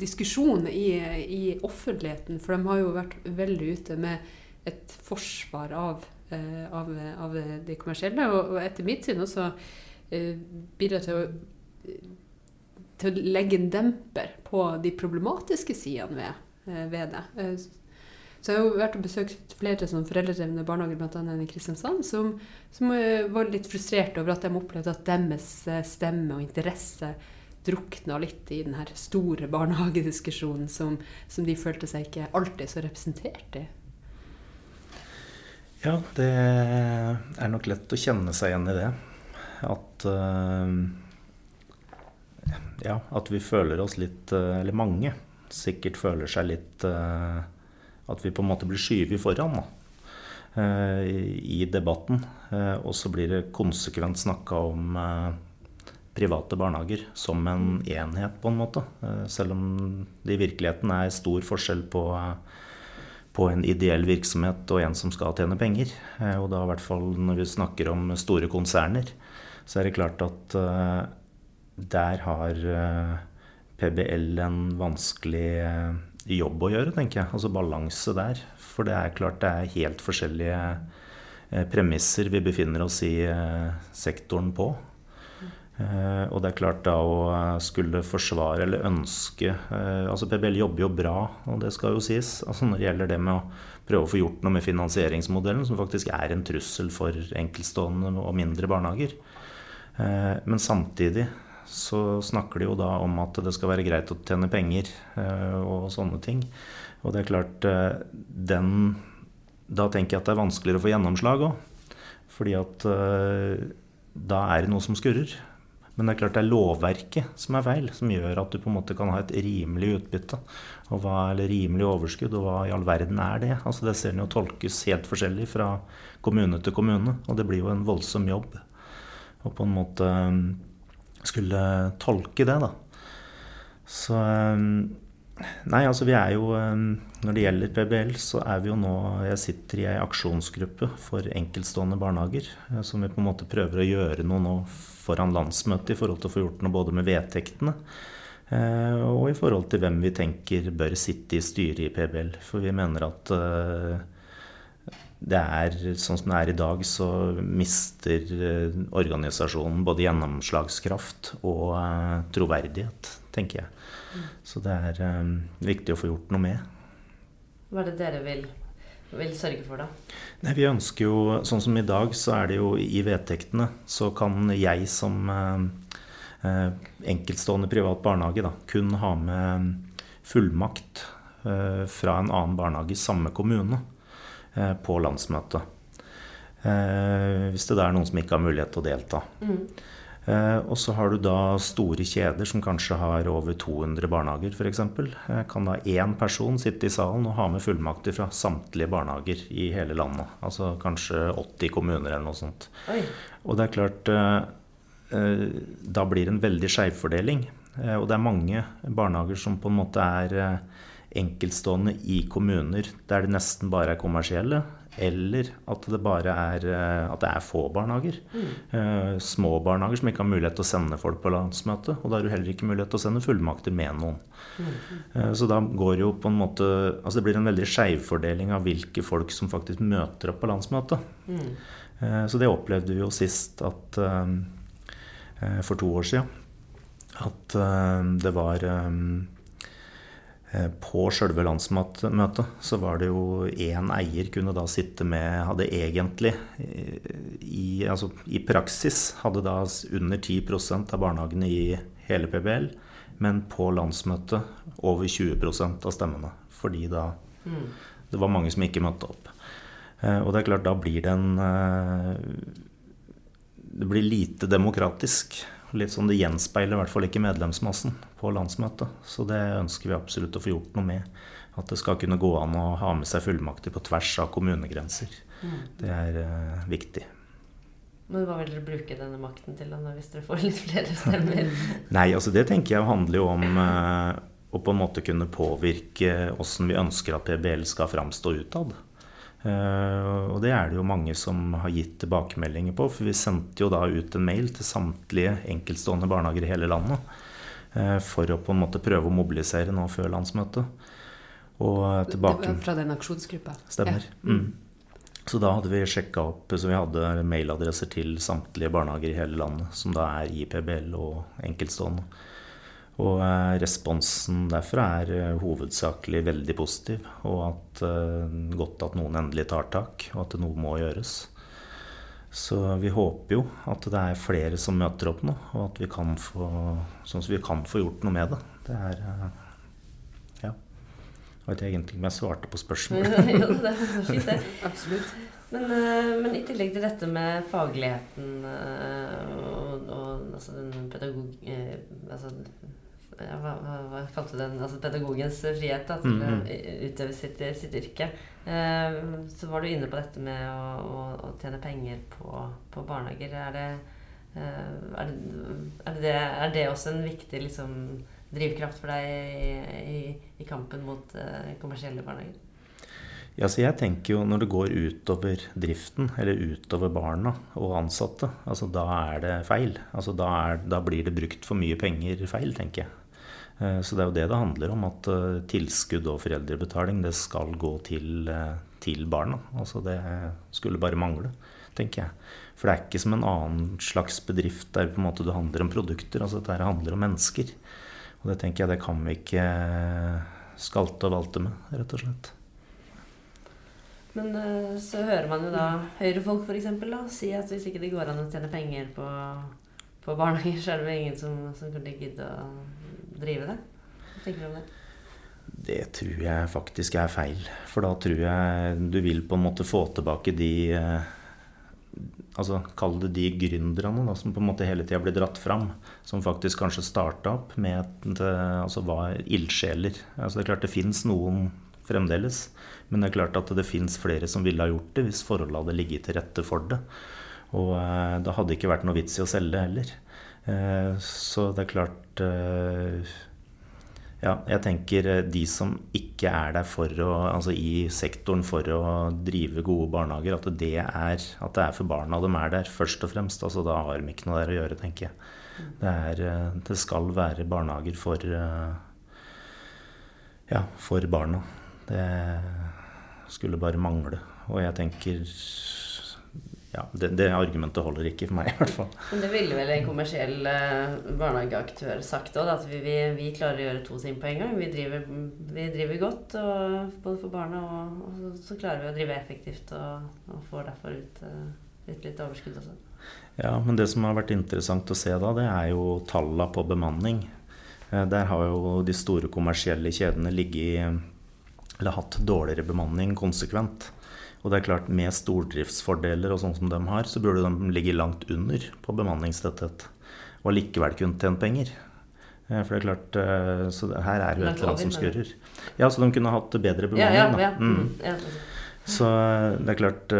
diskusjon i, i, offentligheten, for de har jo vært veldig ute med et forsvar av, av, av det kommersielle, og, og, etter mitt syn også bidrar til å, til å legge en demper på de problematiske sidene ved, uh, ved det. Så jeg har jo vært og besøkt flere sånn foreldredrevne barnehager, bl.a. i Kristiansand, som, som, var litt frustrert over at de opplevde at deres stemme og interesse drukna litt i den her store barnehagediskusjonen som, som, de følte seg ikke alltid så representert i. Ja, det er nok lett å kjenne seg igjen i det. At uh, Ja, at vi føler oss litt uh, Eller mange sikkert føler seg litt uh, At vi på en måte blir skyvet foran da, i, i debatten. og så blir det konsekvent snakka om private barnehager som en enhet, på en måte. Eh, selv om det i virkeligheten er stor forskjell på, på en ideell virksomhet og en som skal tjene penger. Eh, og da i hvert fall når vi snakker om store konserner, så er det klart at der har uh, PBL en vanskelig uh, jobb å gjøre, tenker jeg. Altså balanse der. For det er klart det er helt forskjellige premisser vi befinner oss i sektoren på. Eh, og det er klart da å eh, skulle forsvare eller ønske eh, altså PBL jobber jo bra, og det skal jo sies. altså Når det gjelder det med å prøve å få gjort noe med finansieringsmodellen, som faktisk er en trussel for enkeltstående og mindre barnehager. Men samtidig så snakker de jo da om at det skal være greit å tjene penger og sånne ting. Og det er klart den Da tenker jeg at det er vanskeligere å få gjennomslag òg. Fordi at da er det noe som skurrer. Men det er klart det er lovverket som er feil, som gjør at du på en måte kan ha et rimelig utbytte. Og hva, eller rimelig overskudd, og hva i all verden er det? Altså Det ser jo tolkes helt forskjellig fra kommune til kommune. Og det blir jo en voldsom jobb Og på en måte skulle tolke det, da. Så um, Nei, altså vi er jo um, Når det gjelder PBL, så er vi jo nå Jeg sitter i ei aksjonsgruppe for enkeltstående barnehager. Eh, som vi på en måte prøver å gjøre noe nå foran landsmøtet i forhold til å få gjort noe både med vedtektene eh, og i forhold til hvem vi tenker bør sitte i styret i PBL. For vi mener at eh, det er sånn som det er i dag, så mister eh, organisasjonen både gjennomslagskraft og troverdighet, tenker jeg. Så det er viktig å få gjort noe med. Hva er det dere vil vil sørge for, da? Nei, vi ønsker jo, Sånn som i dag, så er det jo i vedtektene så kan jeg som eh, eh, enkeltstående privat barnehage da, kun ha med fullmakt eh, fra en annen barnehage i samme kommune eh, på landsmøtet. Eh, hvis det er noen som ikke har mulighet til å delta. Mm. Eh, og så har du da store kjeder som kanskje har over 200 barnehager f.eks. Eh, kan da én person sitte i salen og ha med fullmakter fra samtlige barnehager i hele landet. Altså kanskje 80 kommuner eller noe sånt. Oi. Og det er klart eh, Da blir det en veldig skjevfordeling. Og det er mange barnehager som på en måte er enkeltstående i kommuner der det nesten bare er kommersielle eller at det bare er, eh, at det er få barnehager. Mm. Eh, små barnehager som ikke har mulighet til å sende folk på landsmøte. Og da har du heller ikke mulighet til å sende fullmakter med noen. Mm. Eh, så da går jo på en måte Altså det blir en veldig skjevfordeling av hvilke folk som faktisk møter opp på landsmøtet. Mm. Så det opplevde vi jo sist at For to år siden. At det var på sjølve landsmøtet så var det jo én eier kunne da sitte med Hadde egentlig eh, i, altså i praksis hadde da under 10% av barnehagene i hele PBL, men på landsmøtet over 20% av stemmene. Fordi da mm. det var mange som ikke møtte opp. Eh, og det er klart, da blir det en Det blir lite demokratisk Litt sånn Det gjenspeiler i hvert fall ikke medlemsmassen på landsmøtet. Så det ønsker vi absolutt å få gjort noe med. At det skal kunne gå an å ha med seg fullmakter på tvers av kommunegrenser. Det er uh, viktig. Men hva vil dere bruke denne makten til da, hvis dere får litt flere stemmer? Nei, altså det tenker jeg handler jo om uh, å på en måte kunne påvirke åssen vi ønsker at PBL skal framstå utad. Uh, og det er det jo mange som har gitt tilbakemeldinger på. For vi sendte jo da ut en mail til samtlige enkeltstående barnehager i hele landet. Uh, for å på en måte prøve å mobilisere nå før landsmøtet. Og tilbake... Det var fra den aksjonsgruppa? Stemmer. Ja. Mm. Så da hadde vi sjekka opp Så vi hadde mailadresser til samtlige barnehager i hele landet, som da er IPBL og enkeltstående. Og eh, responsen derfra er eh, hovedsakelig veldig positiv. Og at eh, godt at noen endelig tar tak, og at noe må gjøres. Så vi håper jo at det er flere som møter opp nå, og at vi kan få, sånn at vi kan få gjort noe med det. Det er Ja. Jeg vet egentlig ikke om jeg svarte på spørsmålet. jo, det er fint, det. Absolutt. Men, men, i tillegg til dette med fagligheten og, og altså den pedagog... Altså hva, hva, hva, kalte du den? Altså pedagogens frihet da, til å utøve sitt, sitt yrke. Eh, så var du inne på dette med å, å, å tjene penger på, på barnehager. Er det, eh, er, det, er, det, er det, også en viktig liksom, drivkraft for deg i, i, i kampen mot eh, kommersielle barnehager? Ja, så jeg tenker jo Når det går utover driften, eller utover barna og ansatte, altså da er det feil. Altså da, er, da blir det brukt for mye penger feil, tenker jeg. Eh, så det er jo det det handler om, at eh, tilskudd og foreldrebetaling det skal gå til, eh, til barna. Altså det skulle bare mangle, tenker jeg. For det er ikke som en annen slags bedrift der på en måte det handler om produkter. altså Dette handler om mennesker. Og det tenker jeg det kan vi ikke skalte og valte med, rett og slett. Men så hører man jo da Høyre-folk f.eks. si at hvis ikke det går an å tjene penger på, på barnehager, så er det ingen som, som kunne gidde å drive det? Hva tenker du om det? Det tror jeg faktisk er feil. For da tror jeg du vil på en måte få tilbake de eh, altså Kall det de gründerne da, som på en måte hele tida blir dratt fram. Som faktisk kanskje starta opp med at altså var ildsjeler. Altså det er klart det fins noen fremdeles. Men det er klart at det fins flere som ville ha gjort det hvis forholdet hadde ligget til rette for det. Og det da hadde ikke vært noe vits i å selge heller. Eh, så det er klart eh, ja, jeg tenker eh, de som ikke er der for å, altså i sektoren for å drive gode barnehager, at det er, at det er for barna de er der, først og fremst. Altså, da har de ikke noe der å gjøre, tenker jeg. Det, er, det skal være barnehager for, ja, for barna. Det skulle bare mangle. Og jeg tenker ja, det, det, argumentet holder ikke for meg, i hvert fall. Men det ville vel en kommersiell eh, barnehageaktør sagt òg, at vi, vi, vi, klarer å gjøre to ting på en gang. Vi driver, vi driver godt og, både for barna, og, og, så klarer vi å drive effektivt og, og får derfor ut, uh, ut, litt overskudd også. Ja, men det som har vært interessant å se da, det er jo tallene på bemanning. Eh, der har jo de store kommersielle kjedene ligget eller hatt dårligere bemanning konsekvent. Og det er klart, med stordriftsfordeler og sånn som de har, så burde de ligge langt under på bemanningstetthet. Og likevel kunne tjent penger. Eh, for det er klart, eh, Så her er jo et eller annet som skurrer. Ja, så de kunne hatt bedre bemanning. Ja, ja, mm. Så eh, det er klart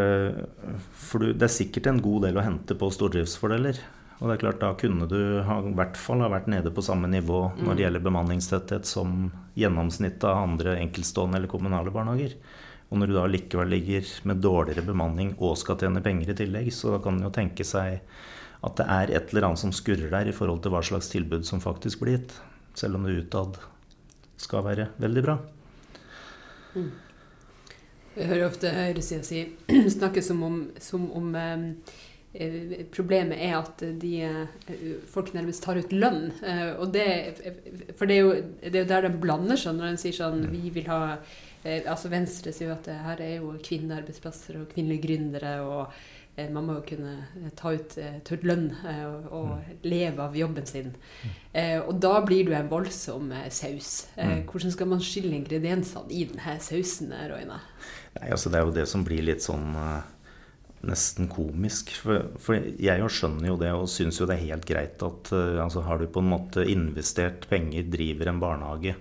For det er sikkert en god del å hente på stordriftsfordeler. Og det er klart, da kunne du ha, i hvert fall ha vært nede på samme nivå når det mm. gjelder bemanningstetthet som gjennomsnittet av andre enkeltstående eller kommunale barnehager. Og når du da likevel ligger med dårligere bemanning og skal tjene penger i tillegg, så kan en jo tenke seg at det er et eller annet som skurrer der i forhold til hva slags tilbud som faktisk blir gitt. Selv om det utad skal være veldig bra. Mm. Jeg hører ofte høyresida si snakke som om, som om eh, Problemet er at de, eh, folk nærmest tar ut lønn. Og det, for det er, jo, det er jo der de blander seg når de sier sånn mm. Vi vil ha eh, altså Venstre sier jo at her er jo kvinnearbeidsplasser og kvinnelige gründere. og eh, man må jo kunne eh, ta ut, eh, ta lønn eh, og, og mm. leve av jobben sin. Mm. Eh, og da blir det jo en voldsom saus. Mm. Hvordan skal man skille ingrediensene i denne sausen? Roine? Nei, altså Det er jo det som blir litt sånn nesten komisk. For, for jeg jo skjønner jo det og syns jo det er helt greit at altså har du på en måte investert penger, driver en barnehage,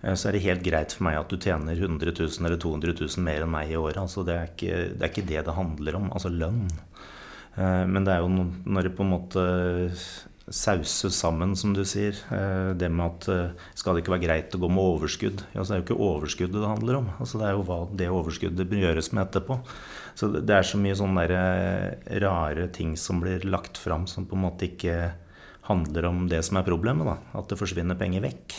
så er det helt greit for meg at du tjener 100 000 eller 200 000 mer enn meg i året. Altså, det, er ikke, det, er ikke, det det handler om. Altså lønn. Uh, men det er jo når det på en måte sauses sammen, som du sier. Det med at skal det ikke være greit å gå med overskudd? Ja, så er det jo ikke overskuddet det handler om. Altså, det er jo hva det overskuddet gjøres med etterpå. Så det er så mye sånne rare ting som blir lagt fram som på en måte ikke handler om det som er problemet. Da. At det forsvinner penger vekk.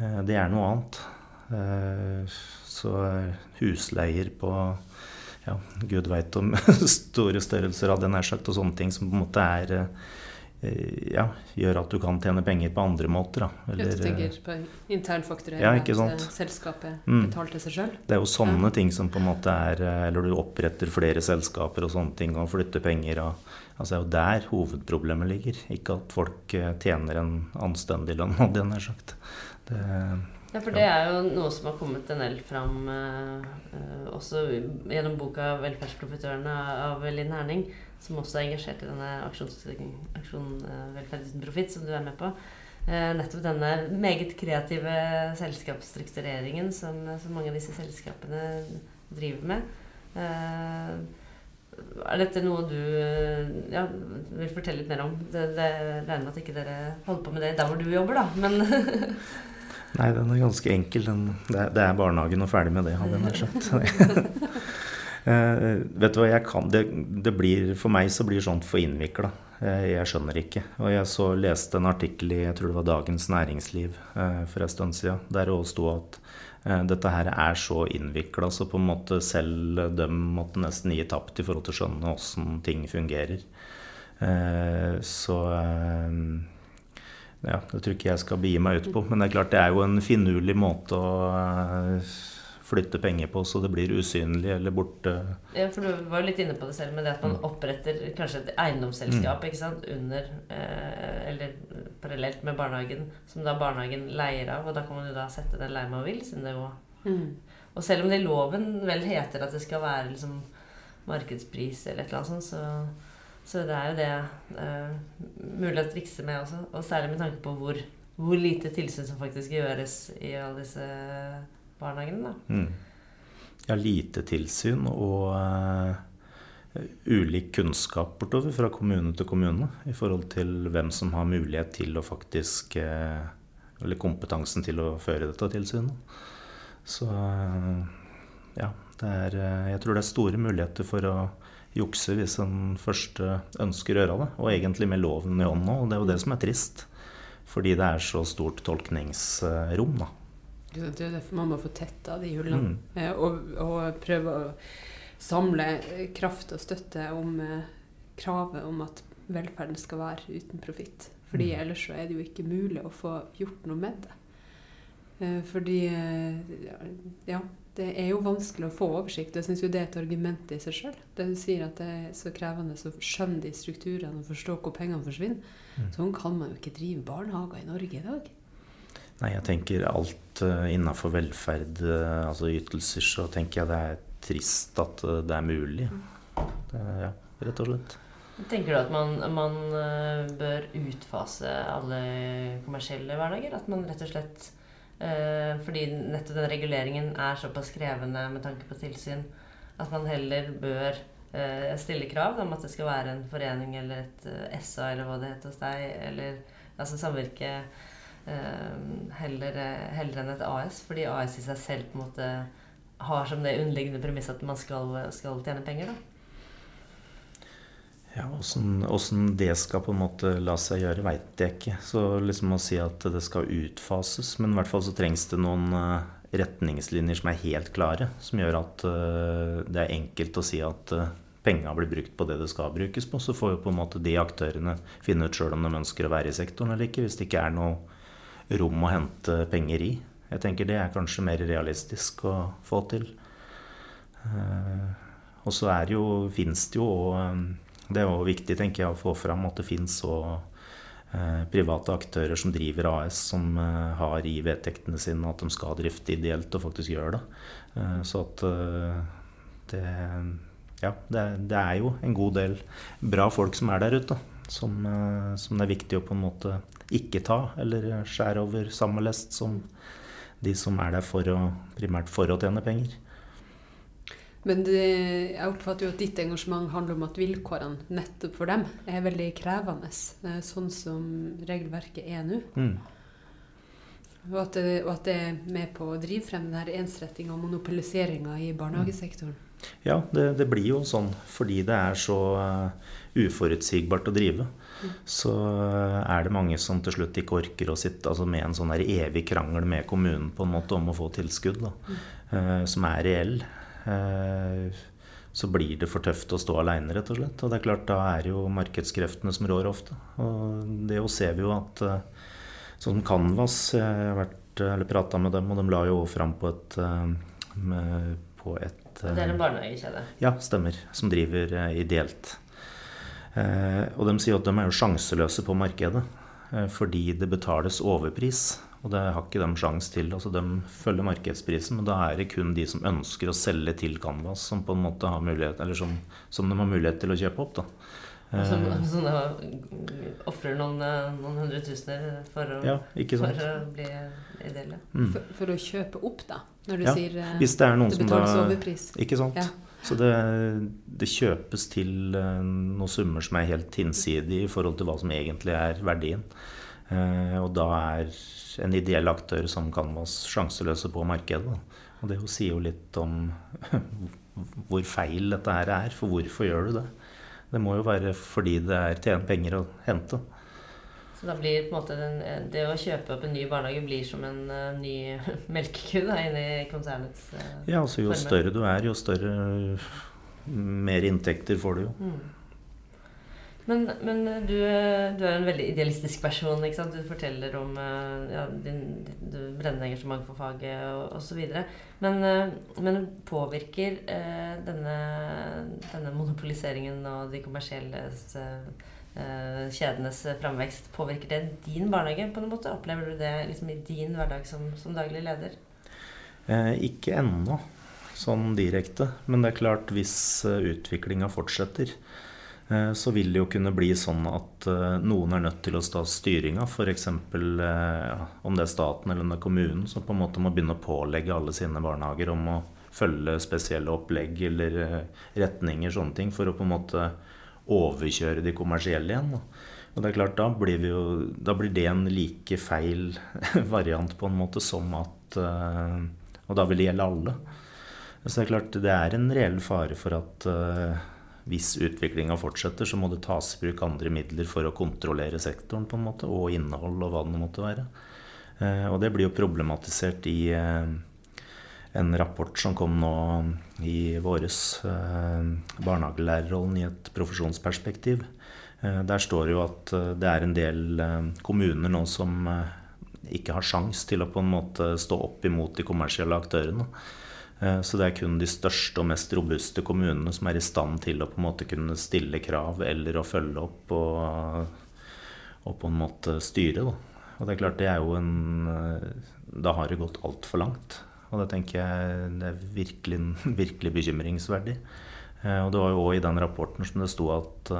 Eh, det er noe annet. Eh, så husleier på ja, gud veit om store størrelser, hadde jeg nær sagt, og sånne ting som på en måte er Eh, ja, gjør at du kan tjene penger på andre måter. Da. Eller, du tenker på internfakturering, ja, at selskapet mm. betalte seg sjøl? Det er jo sånne ja. ting som på en måte er eh, Eller du oppretter flere selskaper og sånne ting og flytter penger. Og, altså Det er jo der hovedproblemet ligger. Ikke at folk eh, tjener en anstendig lønn, hadde jeg nær sagt. Det, ja, for det er jo noe som har kommet en del fram eh, også gjennom boka 'Velferdsprofitørene' av Linn Herning som også er engasjert i denne aksjon, aksjon uh, Velferd uten profitt, som du er med på. Eh, nettopp denne meget kreative selskapsstruktureringen som, som, mange av disse selskapene driver med. Uh, er dette noe du ja, vil fortelle litt mer om? Det, det regner med at ikke dere holder på med det der hvor du jobber, da. Men Nei, den er ganske enkel. Den, det, er, det, er, barnehagen og ferdig med det, hadde jeg nær sagt. Uh, vet du hva, jeg kan det, det, blir, For meg så blir sånt for innvikla. Jeg, jeg, skjønner ikke. Og jeg så leste en artikkel i jeg tror det var Dagens Næringsliv uh, for en stund siden, der det òg sto at uh, dette her er så innvikla, så på en måte selv dem måtte nesten gi tapt i forhold til å skjønne åssen ting fungerer. så ja, det tror ikke jeg skal begi meg ut på. Men det er klart det er jo en finurlig måte å flytte penger på så det blir usynlig eller borte. Ja, for Du var jo litt inne på det selv med det at man mm. oppretter kanskje et eiendomsselskap mm. ikke sant, under eh, eller parallelt med barnehagen, som da barnehagen leier av. Og da kan man jo da sette den leia man vil. siden det jo... Mm. Og selv om det i loven vel heter at det skal være liksom markedspris eller et eller annet sånt, så, så det er jo det uh, mulig å trikse med også. Og særlig med tanke på hvor, hvor lite tilsyn som faktisk gjøres i alle disse barnehagene. Mm. Ja, lite tilsyn og uh, ulik kunnskap bortover fra kommune til kommune i forhold til hvem som har mulighet til å faktisk uh, Eller kompetansen til å føre dette tilsynet. Så ja, det er Jeg tror det er store muligheter for å jukse hvis en først ønsker å gjøre det. Og egentlig med loven i hånden òg. Og det er jo det som er trist. Fordi det er så stort tolkningsrom, da. Det er derfor man må få tetta de hullene. Mm. Eh, og, og, prøve å samle kraft og støtte om eh, kravet om at velferden skal være uten profitt. Fordi mm. ellers så er det jo ikke mulig å få gjort noe med det. Eh, fordi Ja, det er jo vanskelig å få oversikt. Jeg syns jo det er et argument i seg sjøl. Det du sier at det er så krevende å skjønne de strukturene og forstå hvor pengene forsvinner. Mm. Sånn kan man jo ikke drive barnehager i Norge i dag. Nei, jeg tenker alt uh, innafor velferd, uh, altså ytelser, så tenker jeg det er trist at uh, det er mulig. Det, ja, rett og slett. Tenker du at man, man bør utfase alle kommersielle hverdager? At man rett og slett Fordi nettopp den reguleringen er såpass krevende med tanke på tilsyn, at man heller bør stille krav om at det skal være en forening eller et SA eller hva det heter hos deg, eller altså samvirke heller, eh, heller, enn et AS. Fordi AS i seg selv på en måte har som det underliggende premiss at man skal, skal, tjene penger. da. Ja, Åssen det skal på en måte la seg gjøre, veit jeg ikke. Så liksom å si at det skal utfases Men i hvert fall så trengs det noen eh, retningslinjer som er helt klare. Som gjør at eh, det er enkelt å si at penga blir brukt på det det skal brukes på. Så får jo på en måte de aktørene finne ut sjøl om de ønsker å være i sektoren eller ikke. Hvis det ikke er noe rom å hente penger i. Jeg tenker det er kanskje mer realistisk å få til. Eh, og så er jo, fins det jo òg Det er jo viktig tenker jeg, å få fram at det finnes så eh, private aktører som driver AS, som eh, har i vedtektene sine at de skal drifte ideelt og faktisk gjør det. Så at det ja, det, det, er jo en god del bra folk som er der ute. Som, eh, som, det er viktig å på en måte ikke ta eller skjære over samme lest som de som er der for å, primært for å tjene penger. Men det, jeg oppfatter jo at ditt engasjement handler om at vilkårene nettopp for dem er veldig krevende, sånn som regelverket er nå. Mm. Og, og at det er med på å drive frem denne ensrettinga og monopoliseringa i barnehagesektoren. Ja, det, det, blir jo sånn fordi det er så uh, uforutsigbart å drive. Mm. Så uh, er det mange som til slutt ikke orker å sitte altså med en sånn evig krangel med kommunen på en måte om å få tilskudd, da, mm. som er reell. Så blir det for tøft å stå aleine, rett og slett. Og det er klart, da er det jo markedskreftene som rår ofte. Og det jo ser vi jo at sånn Canvas Jeg har vært, eller prata med dem, og de la jo fram på et, med, på et det er en barnehagekjede? Ja, stemmer. Som driver eh, ideelt. Eh, og de sier at de er jo sjanseløse på markedet eh, fordi det betales overpris. Og det har ikke de sjans til. altså De følger markedsprisen, men da er det kun de som ønsker å selge til Canvas, som på en måte har mulighet, eller som, som de har mulighet til å kjøpe opp. da. Som, som ofrer noen, noen hundretusener for, å, ja, for å bli ideelle. Mm. For, for, å kjøpe opp, da? Når du ja, sier eh, hvis det er noen det betales som da, overpris. Ikke sant. Ja. Så det, det, kjøpes til noen summer som er helt hinsidige i forhold til hva som egentlig er verdien. Og da er en ideell aktør som Canvas sjanseløse på markedet. Og det sier jo litt om hvor feil dette her er. For hvorfor gjør du det? Det må jo være fordi det er tjent penger å hente. Så da blir på en måte den, det å kjøpe opp en ny barnehage blir som en uh, ny melkeku da, inni konsernets uh, Ja, altså jo former. større du er, jo større mer inntekter får du jo. Mm. Men, men du, du, er en veldig idealistisk person. ikke sant? Du forteller om uh, ja, din, din brennende engasjement for faget osv. Men, men påvirker denne, denne monopoliseringen og de kommersielle Eh, kjedenes framvekst. Påvirker det din barnehage på noen måte? Opplever du det liksom i din hverdag som, som daglig leder? Eh, ikke ennå, sånn direkte. Men det er klart, hvis eh, utviklinga fortsetter, eh, så vil det jo kunne bli sånn at uh, noen er nødt til å stå styringa. F.eks. Ja, om det er staten eller er kommunen som på en måte må begynne å pålegge alle sine barnehager om å følge spesielle opplegg eller retninger, sånne ting, for å på en måte overkjøre de kommersielle igjen. Og det er klart, da blir, jo, da blir, det en like feil variant på en måte som at Og da vil det gjelde alle. Så det er klart, det er en reell fare for at hvis utviklinga fortsetter, så må det tas i bruk andre midler for å kontrollere sektoren på en måte, og innhold og hva det måtte være. Uh, og det blir jo problematisert i en rapport som kom nå i våres, eh, barnehagelærerrollen i et profesjonsperspektiv. Eh, der står det jo at eh, det er en del kommuner nå som ikke har sjans til å på en måte stå opp imot de kommersielle aktørene. Så det er kun de største og mest robuste kommunene som er i stand til å på en måte kunne stille krav eller å følge opp og, og på en måte styre. Da. Og det er klart det er jo en Da har det gått altfor langt. Og det tenker jeg det er virkelig, virkelig bekymringsverdig. Eh, og det var jo òg i den rapporten som det sto at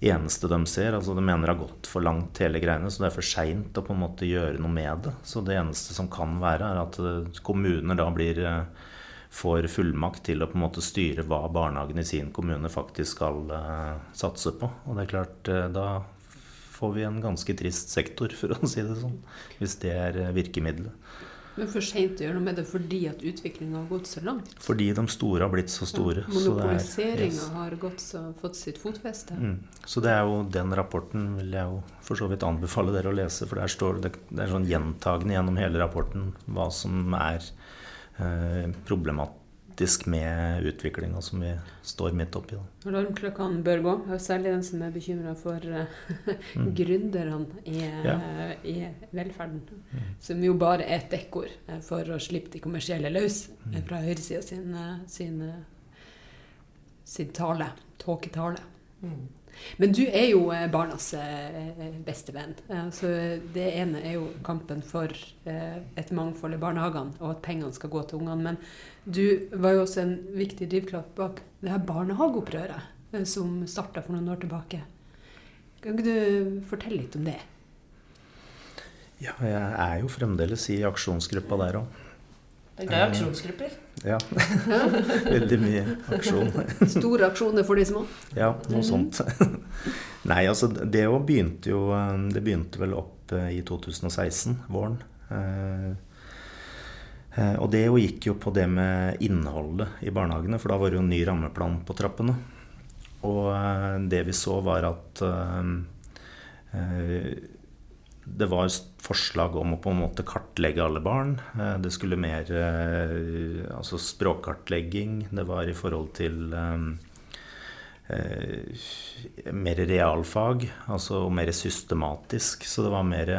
eneste de ser altså De mener det har gått for langt, hele greiene, så det er for seint å på en måte gjøre noe med det. Så det eneste som kan være, er at uh, kommuner da blir uh, får fullmakt til å på en måte styre hva barnehagen i sin kommune faktisk skal satse på. Og det er klart, da får vi en ganske trist sektor, for å si det sånn. Hvis det er virkemidlet. Men for seint å gjøre noe med det fordi at utviklinga har gått så langt? Fordi de store har blitt så store. Ja, Monopoliseringa yes. har så, fått sitt fotfeste. Mm. Så det er jo den rapporten vil jeg jo for så vidt anbefale dere å lese. For der står det, det er sånn gjentagende gjennom hele rapporten hva som er eh, problematisk kritisk med utviklinga som vi står midt oppi. Alarmklokkene bør gå, særlig den som er bekymra for uh, mm. gründerne i, ja. uh, i, velferden. Mm. Som jo bare er et dekkord uh, for å slippe de kommersielle løs mm. fra høyresida sin, sin, sin, tale. Tåketale. Mm. Men du er jo eh, barnas eh, beste venn. Så det ene er jo kampen for eh, et mangfold i barnehagene, og at pengene skal gå til ungene. Men du var jo også en viktig drivkraft bak det her barnehageopprøret som starta for noen år tilbake. Kan ikke du fortelle litt om det? Ja, jeg er jo fremdeles i aksjonsgruppa der òg. Det er glad i aksjonsgrupper. Ja. Veldig mye aksjon. Store aksjoner for de små? Ja, noe sånt. Nei, altså det òg begynte jo Det begynte vel opp eh, i 2016, våren. Eh, eh, og det jo gikk jo på det med innholdet i barnehagene, for da var det jo en ny rammeplan på trappene. Og det vi så, var at det var forslag om å på en måte kartlegge alle barn. Eh, det skulle mer eh, altså språkkartlegging. Det var i forhold til um, mer realfag, altså mer systematisk. Så det var mer,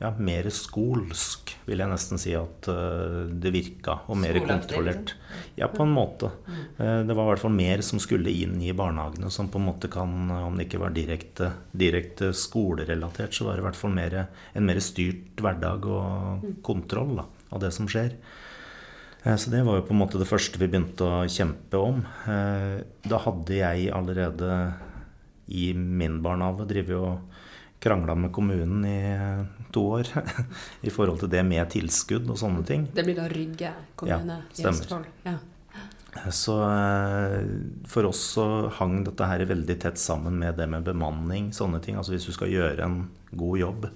ja, mer skolsk, vil jeg nesten si at uh, det virka. Og mer kontrollert. Ja, på en måte. Uh, det var i hvert fall mer som skulle inn i barnehagene, som på en måte kan, om det ikke var direkte, direkte skolerelatert, så var det i hvert fall mer, en mer styrt hverdag og kontroll da, av det som skjer. Eh, så det var jo på en måte det første vi begynte å kjempe om. Eh, da hadde jeg allerede i min barnehage drevet og krangla med kommunen i eh, to år i forhold til det med tilskudd og sånne ting. Det blir da Rygge kommune ja, i Østfold? Ja. Så for oss så hang dette her veldig tett sammen med det med bemanning, sånne ting. Altså hvis du skal gjøre en god jobb,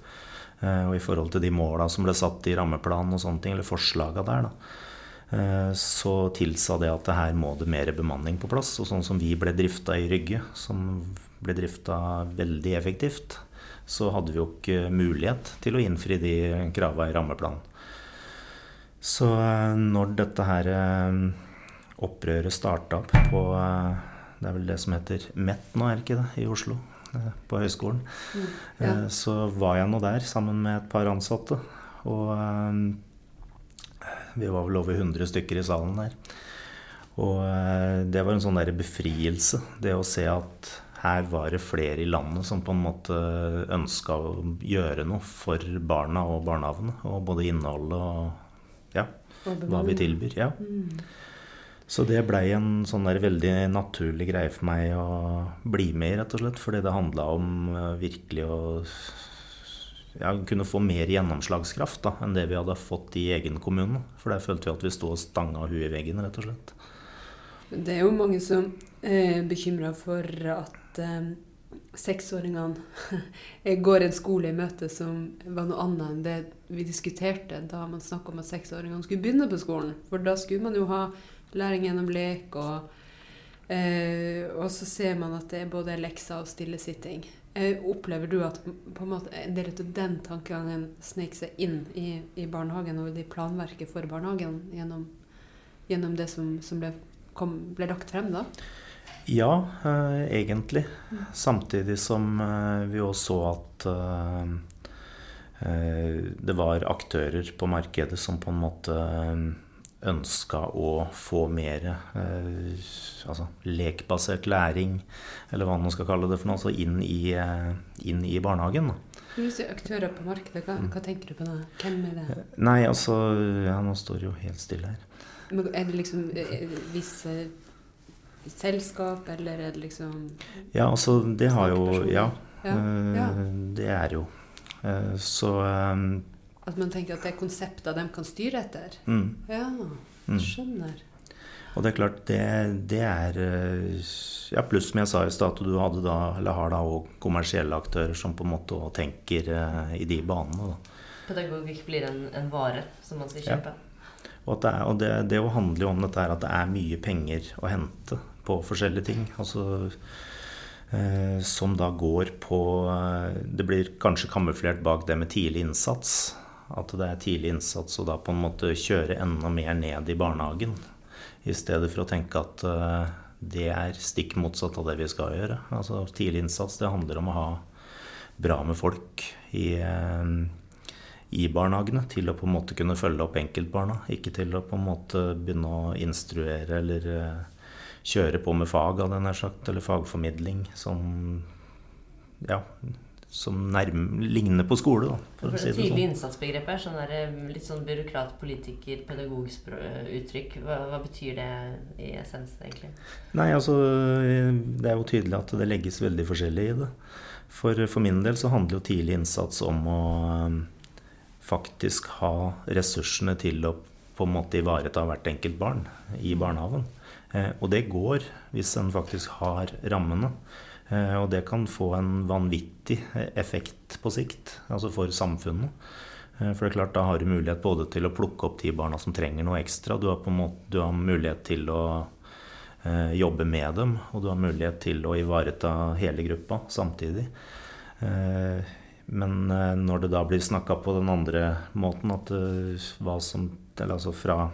og i forhold til de måla som ble satt i rammeplanen og sånne ting, eller forslaga der, da så tilsa det at her må det mer bemanning på plass. Og sånn som vi ble drifta i Rygge, som ble drifta veldig effektivt, så hadde vi jo ikke mulighet til å innfri de krava i rammeplanen. Så eh, når dette her eh, opprøret starta på Det er vel det som heter MET nå, er det ikke det, i Oslo? På høyskolen. Mm, ja. Så var jeg nå der sammen med et par ansatte. Og vi var vel over 100 stykker i salen der. Og eh, det var en sånn der befrielse. Det å se at her var det flere i landet som på en måte ønska å gjøre noe for barna og barnehagene. Og både innholdet og ja, hva vi tilbyr. Ja. Mm. Så det blei en sånn der veldig naturlig greie for meg å bli med i, rett og slett. Fordi det handla om eh, virkelig å ja, kunne få mer gjennomslagskraft da, enn det vi hadde fått i egen kommune. For der følte vi at vi sto og stanga huet i veggen, rett og slett. Det er jo mange som er bekymra for at eh, seksåringene går en skole i møte som var noe annet enn det vi diskuterte da man snakka om at seksåringene skulle begynne på skolen. For da skulle man jo ha læring gjennom lek, og, eh, og så ser man at det er både lekser og stillesitting. Eh, opplever du at en, måte, en del av den tankegangen snek seg inn i, i, barnehagen og i planverket for barnehagen gjennom, gjennom det som, som ble, kom, ble, lagt frem da? Ja, eh, egentlig. Mm. Samtidig som eh, vi også så at eh, eh, det var aktører på markedet som på en måte ønska å få mer eh, altså, lekbasert læring, eller hva man skal kalle det for noe, altså inn i, eh, inn i barnehagen. Hvis aktører på markedet, hva, hva, tenker du på da? Hvem er det? Nei, altså Ja, nå står det jo helt stille her. Men er det liksom eh, visse selskap, eller er det liksom Ja, altså det har jo Ja. ja. ja. Det er jo. Så at man tenker at det er konsepter de kan styre etter? Mm. Ja, mm. skjønner. Og det er klart, det, det er eh, Ja, pluss som jeg sa i stad, du hadde da, eller har da òg kommersielle aktører som på en måte tenker uh, i de banene. da. Pedagogikk blir en, en, vare som man skal kjøpe? Ja. Og, det, er, og det, det handler jo om dette her at det er mye penger å hente på forskjellige ting. Altså eh, som da går på uh, Det blir kanskje kamuflert bak det med tidlig innsats. At det er tidlig innsats og da på en måte kjøre enda mer ned i barnehagen. I stedet for å tenke at uh, det er stikk motsatt av det vi skal gjøre. Altså Tidlig innsats det handler om å ha bra med folk i, uh, i barnehagene til å på en måte kunne følge opp enkeltbarna. Ikke til å på en måte begynne å instruere eller uh, kjøre på med fag, hadde jeg nær sagt, eller fagformidling som ja, som nærm, ligner på skole, da, for, for å si det sånn. Tidlig innsatsbegrep er sånn der, eh, litt sånn byråkrat, politiker, pedagogisk uttrykk. Hva, hva, betyr det i essens, egentlig? Nei, altså Det er jo tydelig at det legges veldig forskjellig i det. For, for min del så handler jo tidlig innsats om å faktisk ha ressursene til å på en måte ivareta hvert enkelt barn i barnehagen. Eh, og det går hvis en faktisk har rammene. Eh, og det kan få en vanvittig effekt på sikt, altså for samfunnet. Eh, for det er klart, da har du mulighet både til å plukke opp de barna som trenger noe ekstra. Du har, måte, du har mulighet til å eh, jobbe med dem, og du har mulighet til å ivareta hele gruppa samtidig. Eh, men eh, når det da blir snakka på den andre måten, at eh, hva som Eller altså fra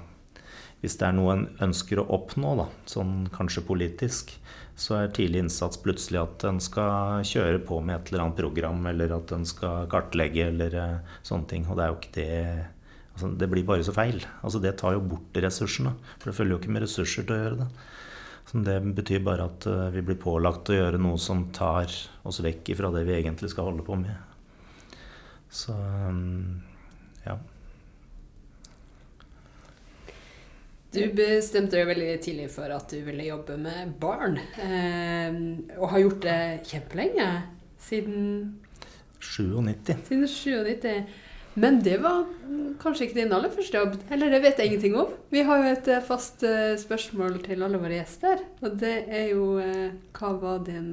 Hvis det er noe en ønsker å oppnå, da, sånn kanskje politisk, så er tidlig innsats plutselig at en skal kjøre på med et eller annet program, eller at en skal kartlegge, eller eh, sånne ting. Og det er jo ikke det altså, Det blir bare så feil. Altså, det tar jo bort ressursene. For det følger jo ikke med ressurser til å gjøre det. Så det betyr bare at vi blir pålagt å gjøre noe som tar oss vekk fra det vi egentlig skal holde på med. Så um, ja. Du bestemte deg veldig tidlig for at du ville jobbe med barn. Eh, og har gjort det kjempelenge. Siden 97. Siden 97. Men det var kanskje ikke din aller første jobb? Eller det vet jeg ingenting om. Vi har jo et eh, fast uh, spørsmål til alle våre gjester. Og det er jo uh, hva var din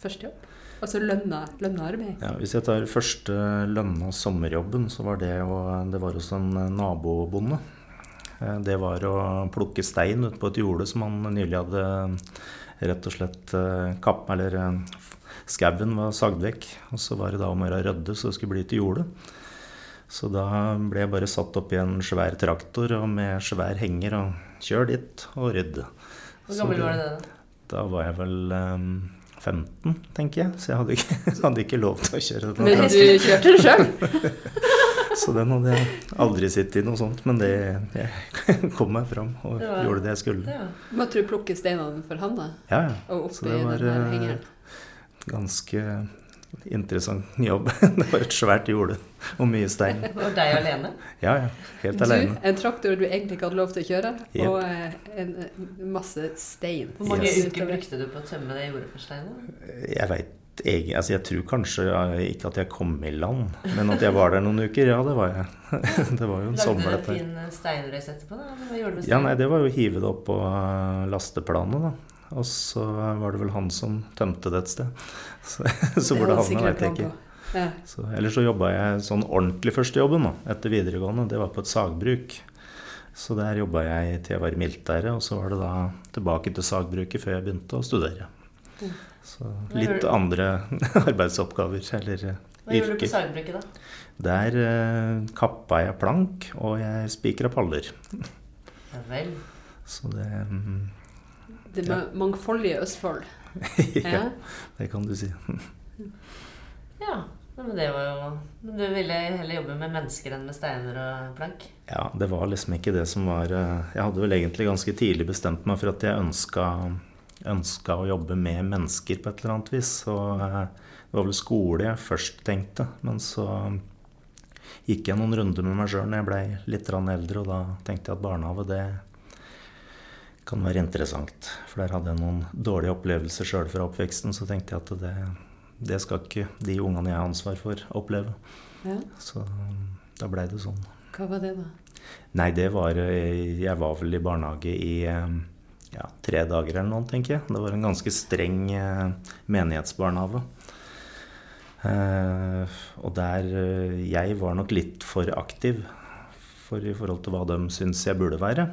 første jobb? Altså lønna, lønna arbeid? Ja, hvis jeg tar første lønna sommerjobben, så var det, jo, det var hos en nabobonde. Eh, det var å plukke stein ute på et jorde som han nylig hadde rett og slett eh, kapp, eller eh, Skauen var sagd vekk. Og så var det da om å gjøre rydde så det skulle bli til jorde. Så da ble jeg bare satt opp i en svær traktor og med svær henger og kjør dit og rydde. Hvor gammel var du da? Da var jeg vel um, 15, tenker jeg. Så jeg hadde ikke, hadde ikke lov til å kjøre. Men du kjørte det sjøl? så den hadde jeg aldri sittet i noe sånt. Men det, jeg kom meg fram og var, gjorde det jeg skulle. Ja. Måtte du plukke steinene for hånda? Ja, ja. Og oppi den her hengeren? Ganske interessant jobb. det var et svært jorde og mye stein. Og deg alene? Ja, ja. Helt du, alene. En traktor du egentlig ikke hadde lov til å kjøre, yep. og eh, en, masse stein. Hvor mange yes. uker brukte du på å tømme det jordet for stein? Jeg veit jeg, altså jeg tror kanskje ikke at jeg kom i land, men at jeg var der noen uker, ja, det var jeg. det var jo en sommer, dette. Lagde du en fin steinrøys etterpå, da? Ja, nei, det var jo å hive det opp på lasteplanet, da. Og så var det vel han som tømte det et sted. Så, så hvor det havna, veit jeg ikke. Ja. Så, ellers så jobba jeg sånn ordentlig førstejobben etter videregående. Det var på et sagbruk. Så der jobba jeg til jeg var i og så var det da tilbake til sagbruket før jeg begynte å studere. Mm. Så litt andre arbeidsoppgaver eller yrker. Hva gjorde du på sagbruket, da? Der eh, kappa jeg plank, og jeg spikra paller. Ja vel. Så det mm, det ja. mangfoldige Østfold. ja, det kan du si. ja. Men det var jo Du ville heller jobbe med mennesker enn med steiner og plank? Ja, det var liksom ikke det som var eh, Jeg hadde vel egentlig ganske tidlig bestemt meg for at jeg ønska, ønska å jobbe med mennesker på et eller annet vis. Og eh, det var vel skole jeg først tenkte. Men så gikk jeg noen runder med meg sjøl når jeg blei litt eldre, og da tenkte jeg at barnehage, det kan være interessant. For der hadde jeg noen dårlige opplevelser sjøl fra oppveksten. Så tenkte jeg at det, det, skal ikke de ungene jeg har ansvar for, oppleve. Ja. Så da blei det sånn. Hva var det, da? Nei, det var Jeg var vel i barnehage i ja, tre dager eller noe, tenker jeg. Det var en ganske streng eh, menighetsbarnehage. Eh, og der eh, Jeg var nok litt for aktiv for i forhold til hva de syns jeg burde være.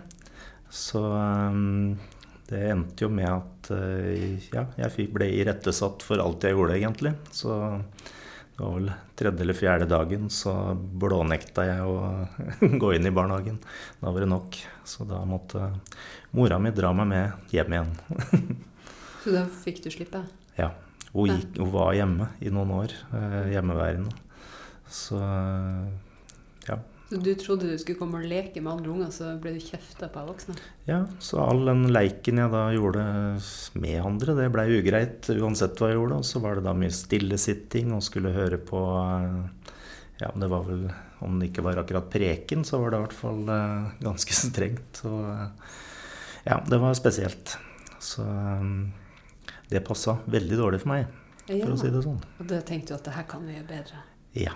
Så det endte jo med at ja, jeg ble irettesatt for alt jeg gjorde, egentlig. Så det var vel tredje eller fjerde dagen så blånekta jeg å gå inn i barnehagen. Da var det nok. Så da måtte mora mi dra meg med hjem igjen. så da fikk du slippe? Ja. Hun, gikk, hun var hjemme i noen år. Eh, hjemmeværende. Så ja. Så du trodde du skulle komme og leke med andre unger, så ble du kjefta på av voksne? Ja, så all den leiken jeg da gjorde med andre, det blei ugreit uansett hva jeg gjorde. Og så var det da mye stillesitting og skulle høre på eh, Ja, det var vel Om det ikke var akkurat preken, så var det i hvert fall eh, ganske strengt. Så eh, ja, det var spesielt. Så det passa veldig dårlig for meg, for å si det sånn. Og da tenkte du at det her kan vi gjøre bedre? Ja.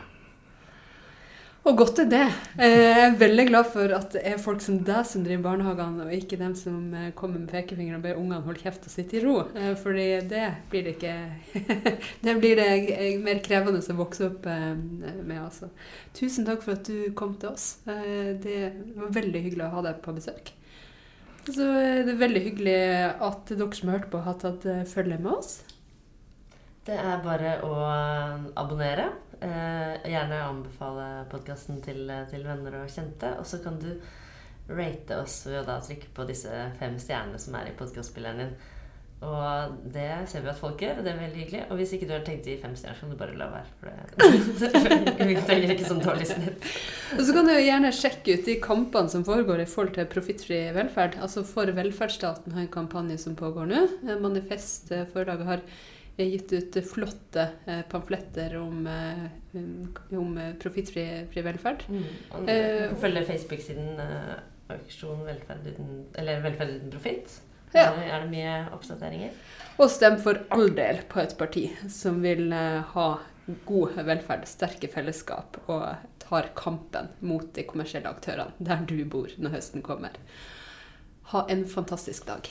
Og godt er det. Eh, jeg er veldig glad for at det er folk som deg som driver barnehagene, og ikke dem som eh, kommer med pekefingeren og ber ungene holde kjeft og sitte i ro. Eh, fordi det blir det ikke Det blir det mer krevende å vokse opp med, altså. Tusen takk for at du kom til oss. Det var veldig hyggelig å ha deg på besøk. Så det er veldig hyggelig at dere som hørte på, har tatt følge med oss. Det er bare å abonnere. Eh, gjerne anbefale podkasten til, til, venner og kjente. Og så kan du rate oss ved å trykke på disse fem stjernene som er i podkastspilleren din. Og det ser vi at folk gjør, og det er veldig hyggelig. Og hvis ikke du har tenkt i fem stjerner, så kan du bare la være. For det, trenger ikke sånn dårlig snitt. Og så kan du gjerne sjekke ut de kampene som foregår i forhold til profittfri velferd. Altså For velferdsstaten har en kampanje som pågår nå. Eh, forlaget har gitt ut flotte eh, pamfletter om, eh, om profittfri velferd. Mm. Eh, følge Facebook-siden Auksjon velferd uten, eller velferd uten profitt. Ja. Er det mye oppdateringer? Og stem for all del på et parti som vil ha god velferd, sterke fellesskap og tar kampen mot de kommersielle aktørene der du bor når høsten kommer. Ha en fantastisk dag.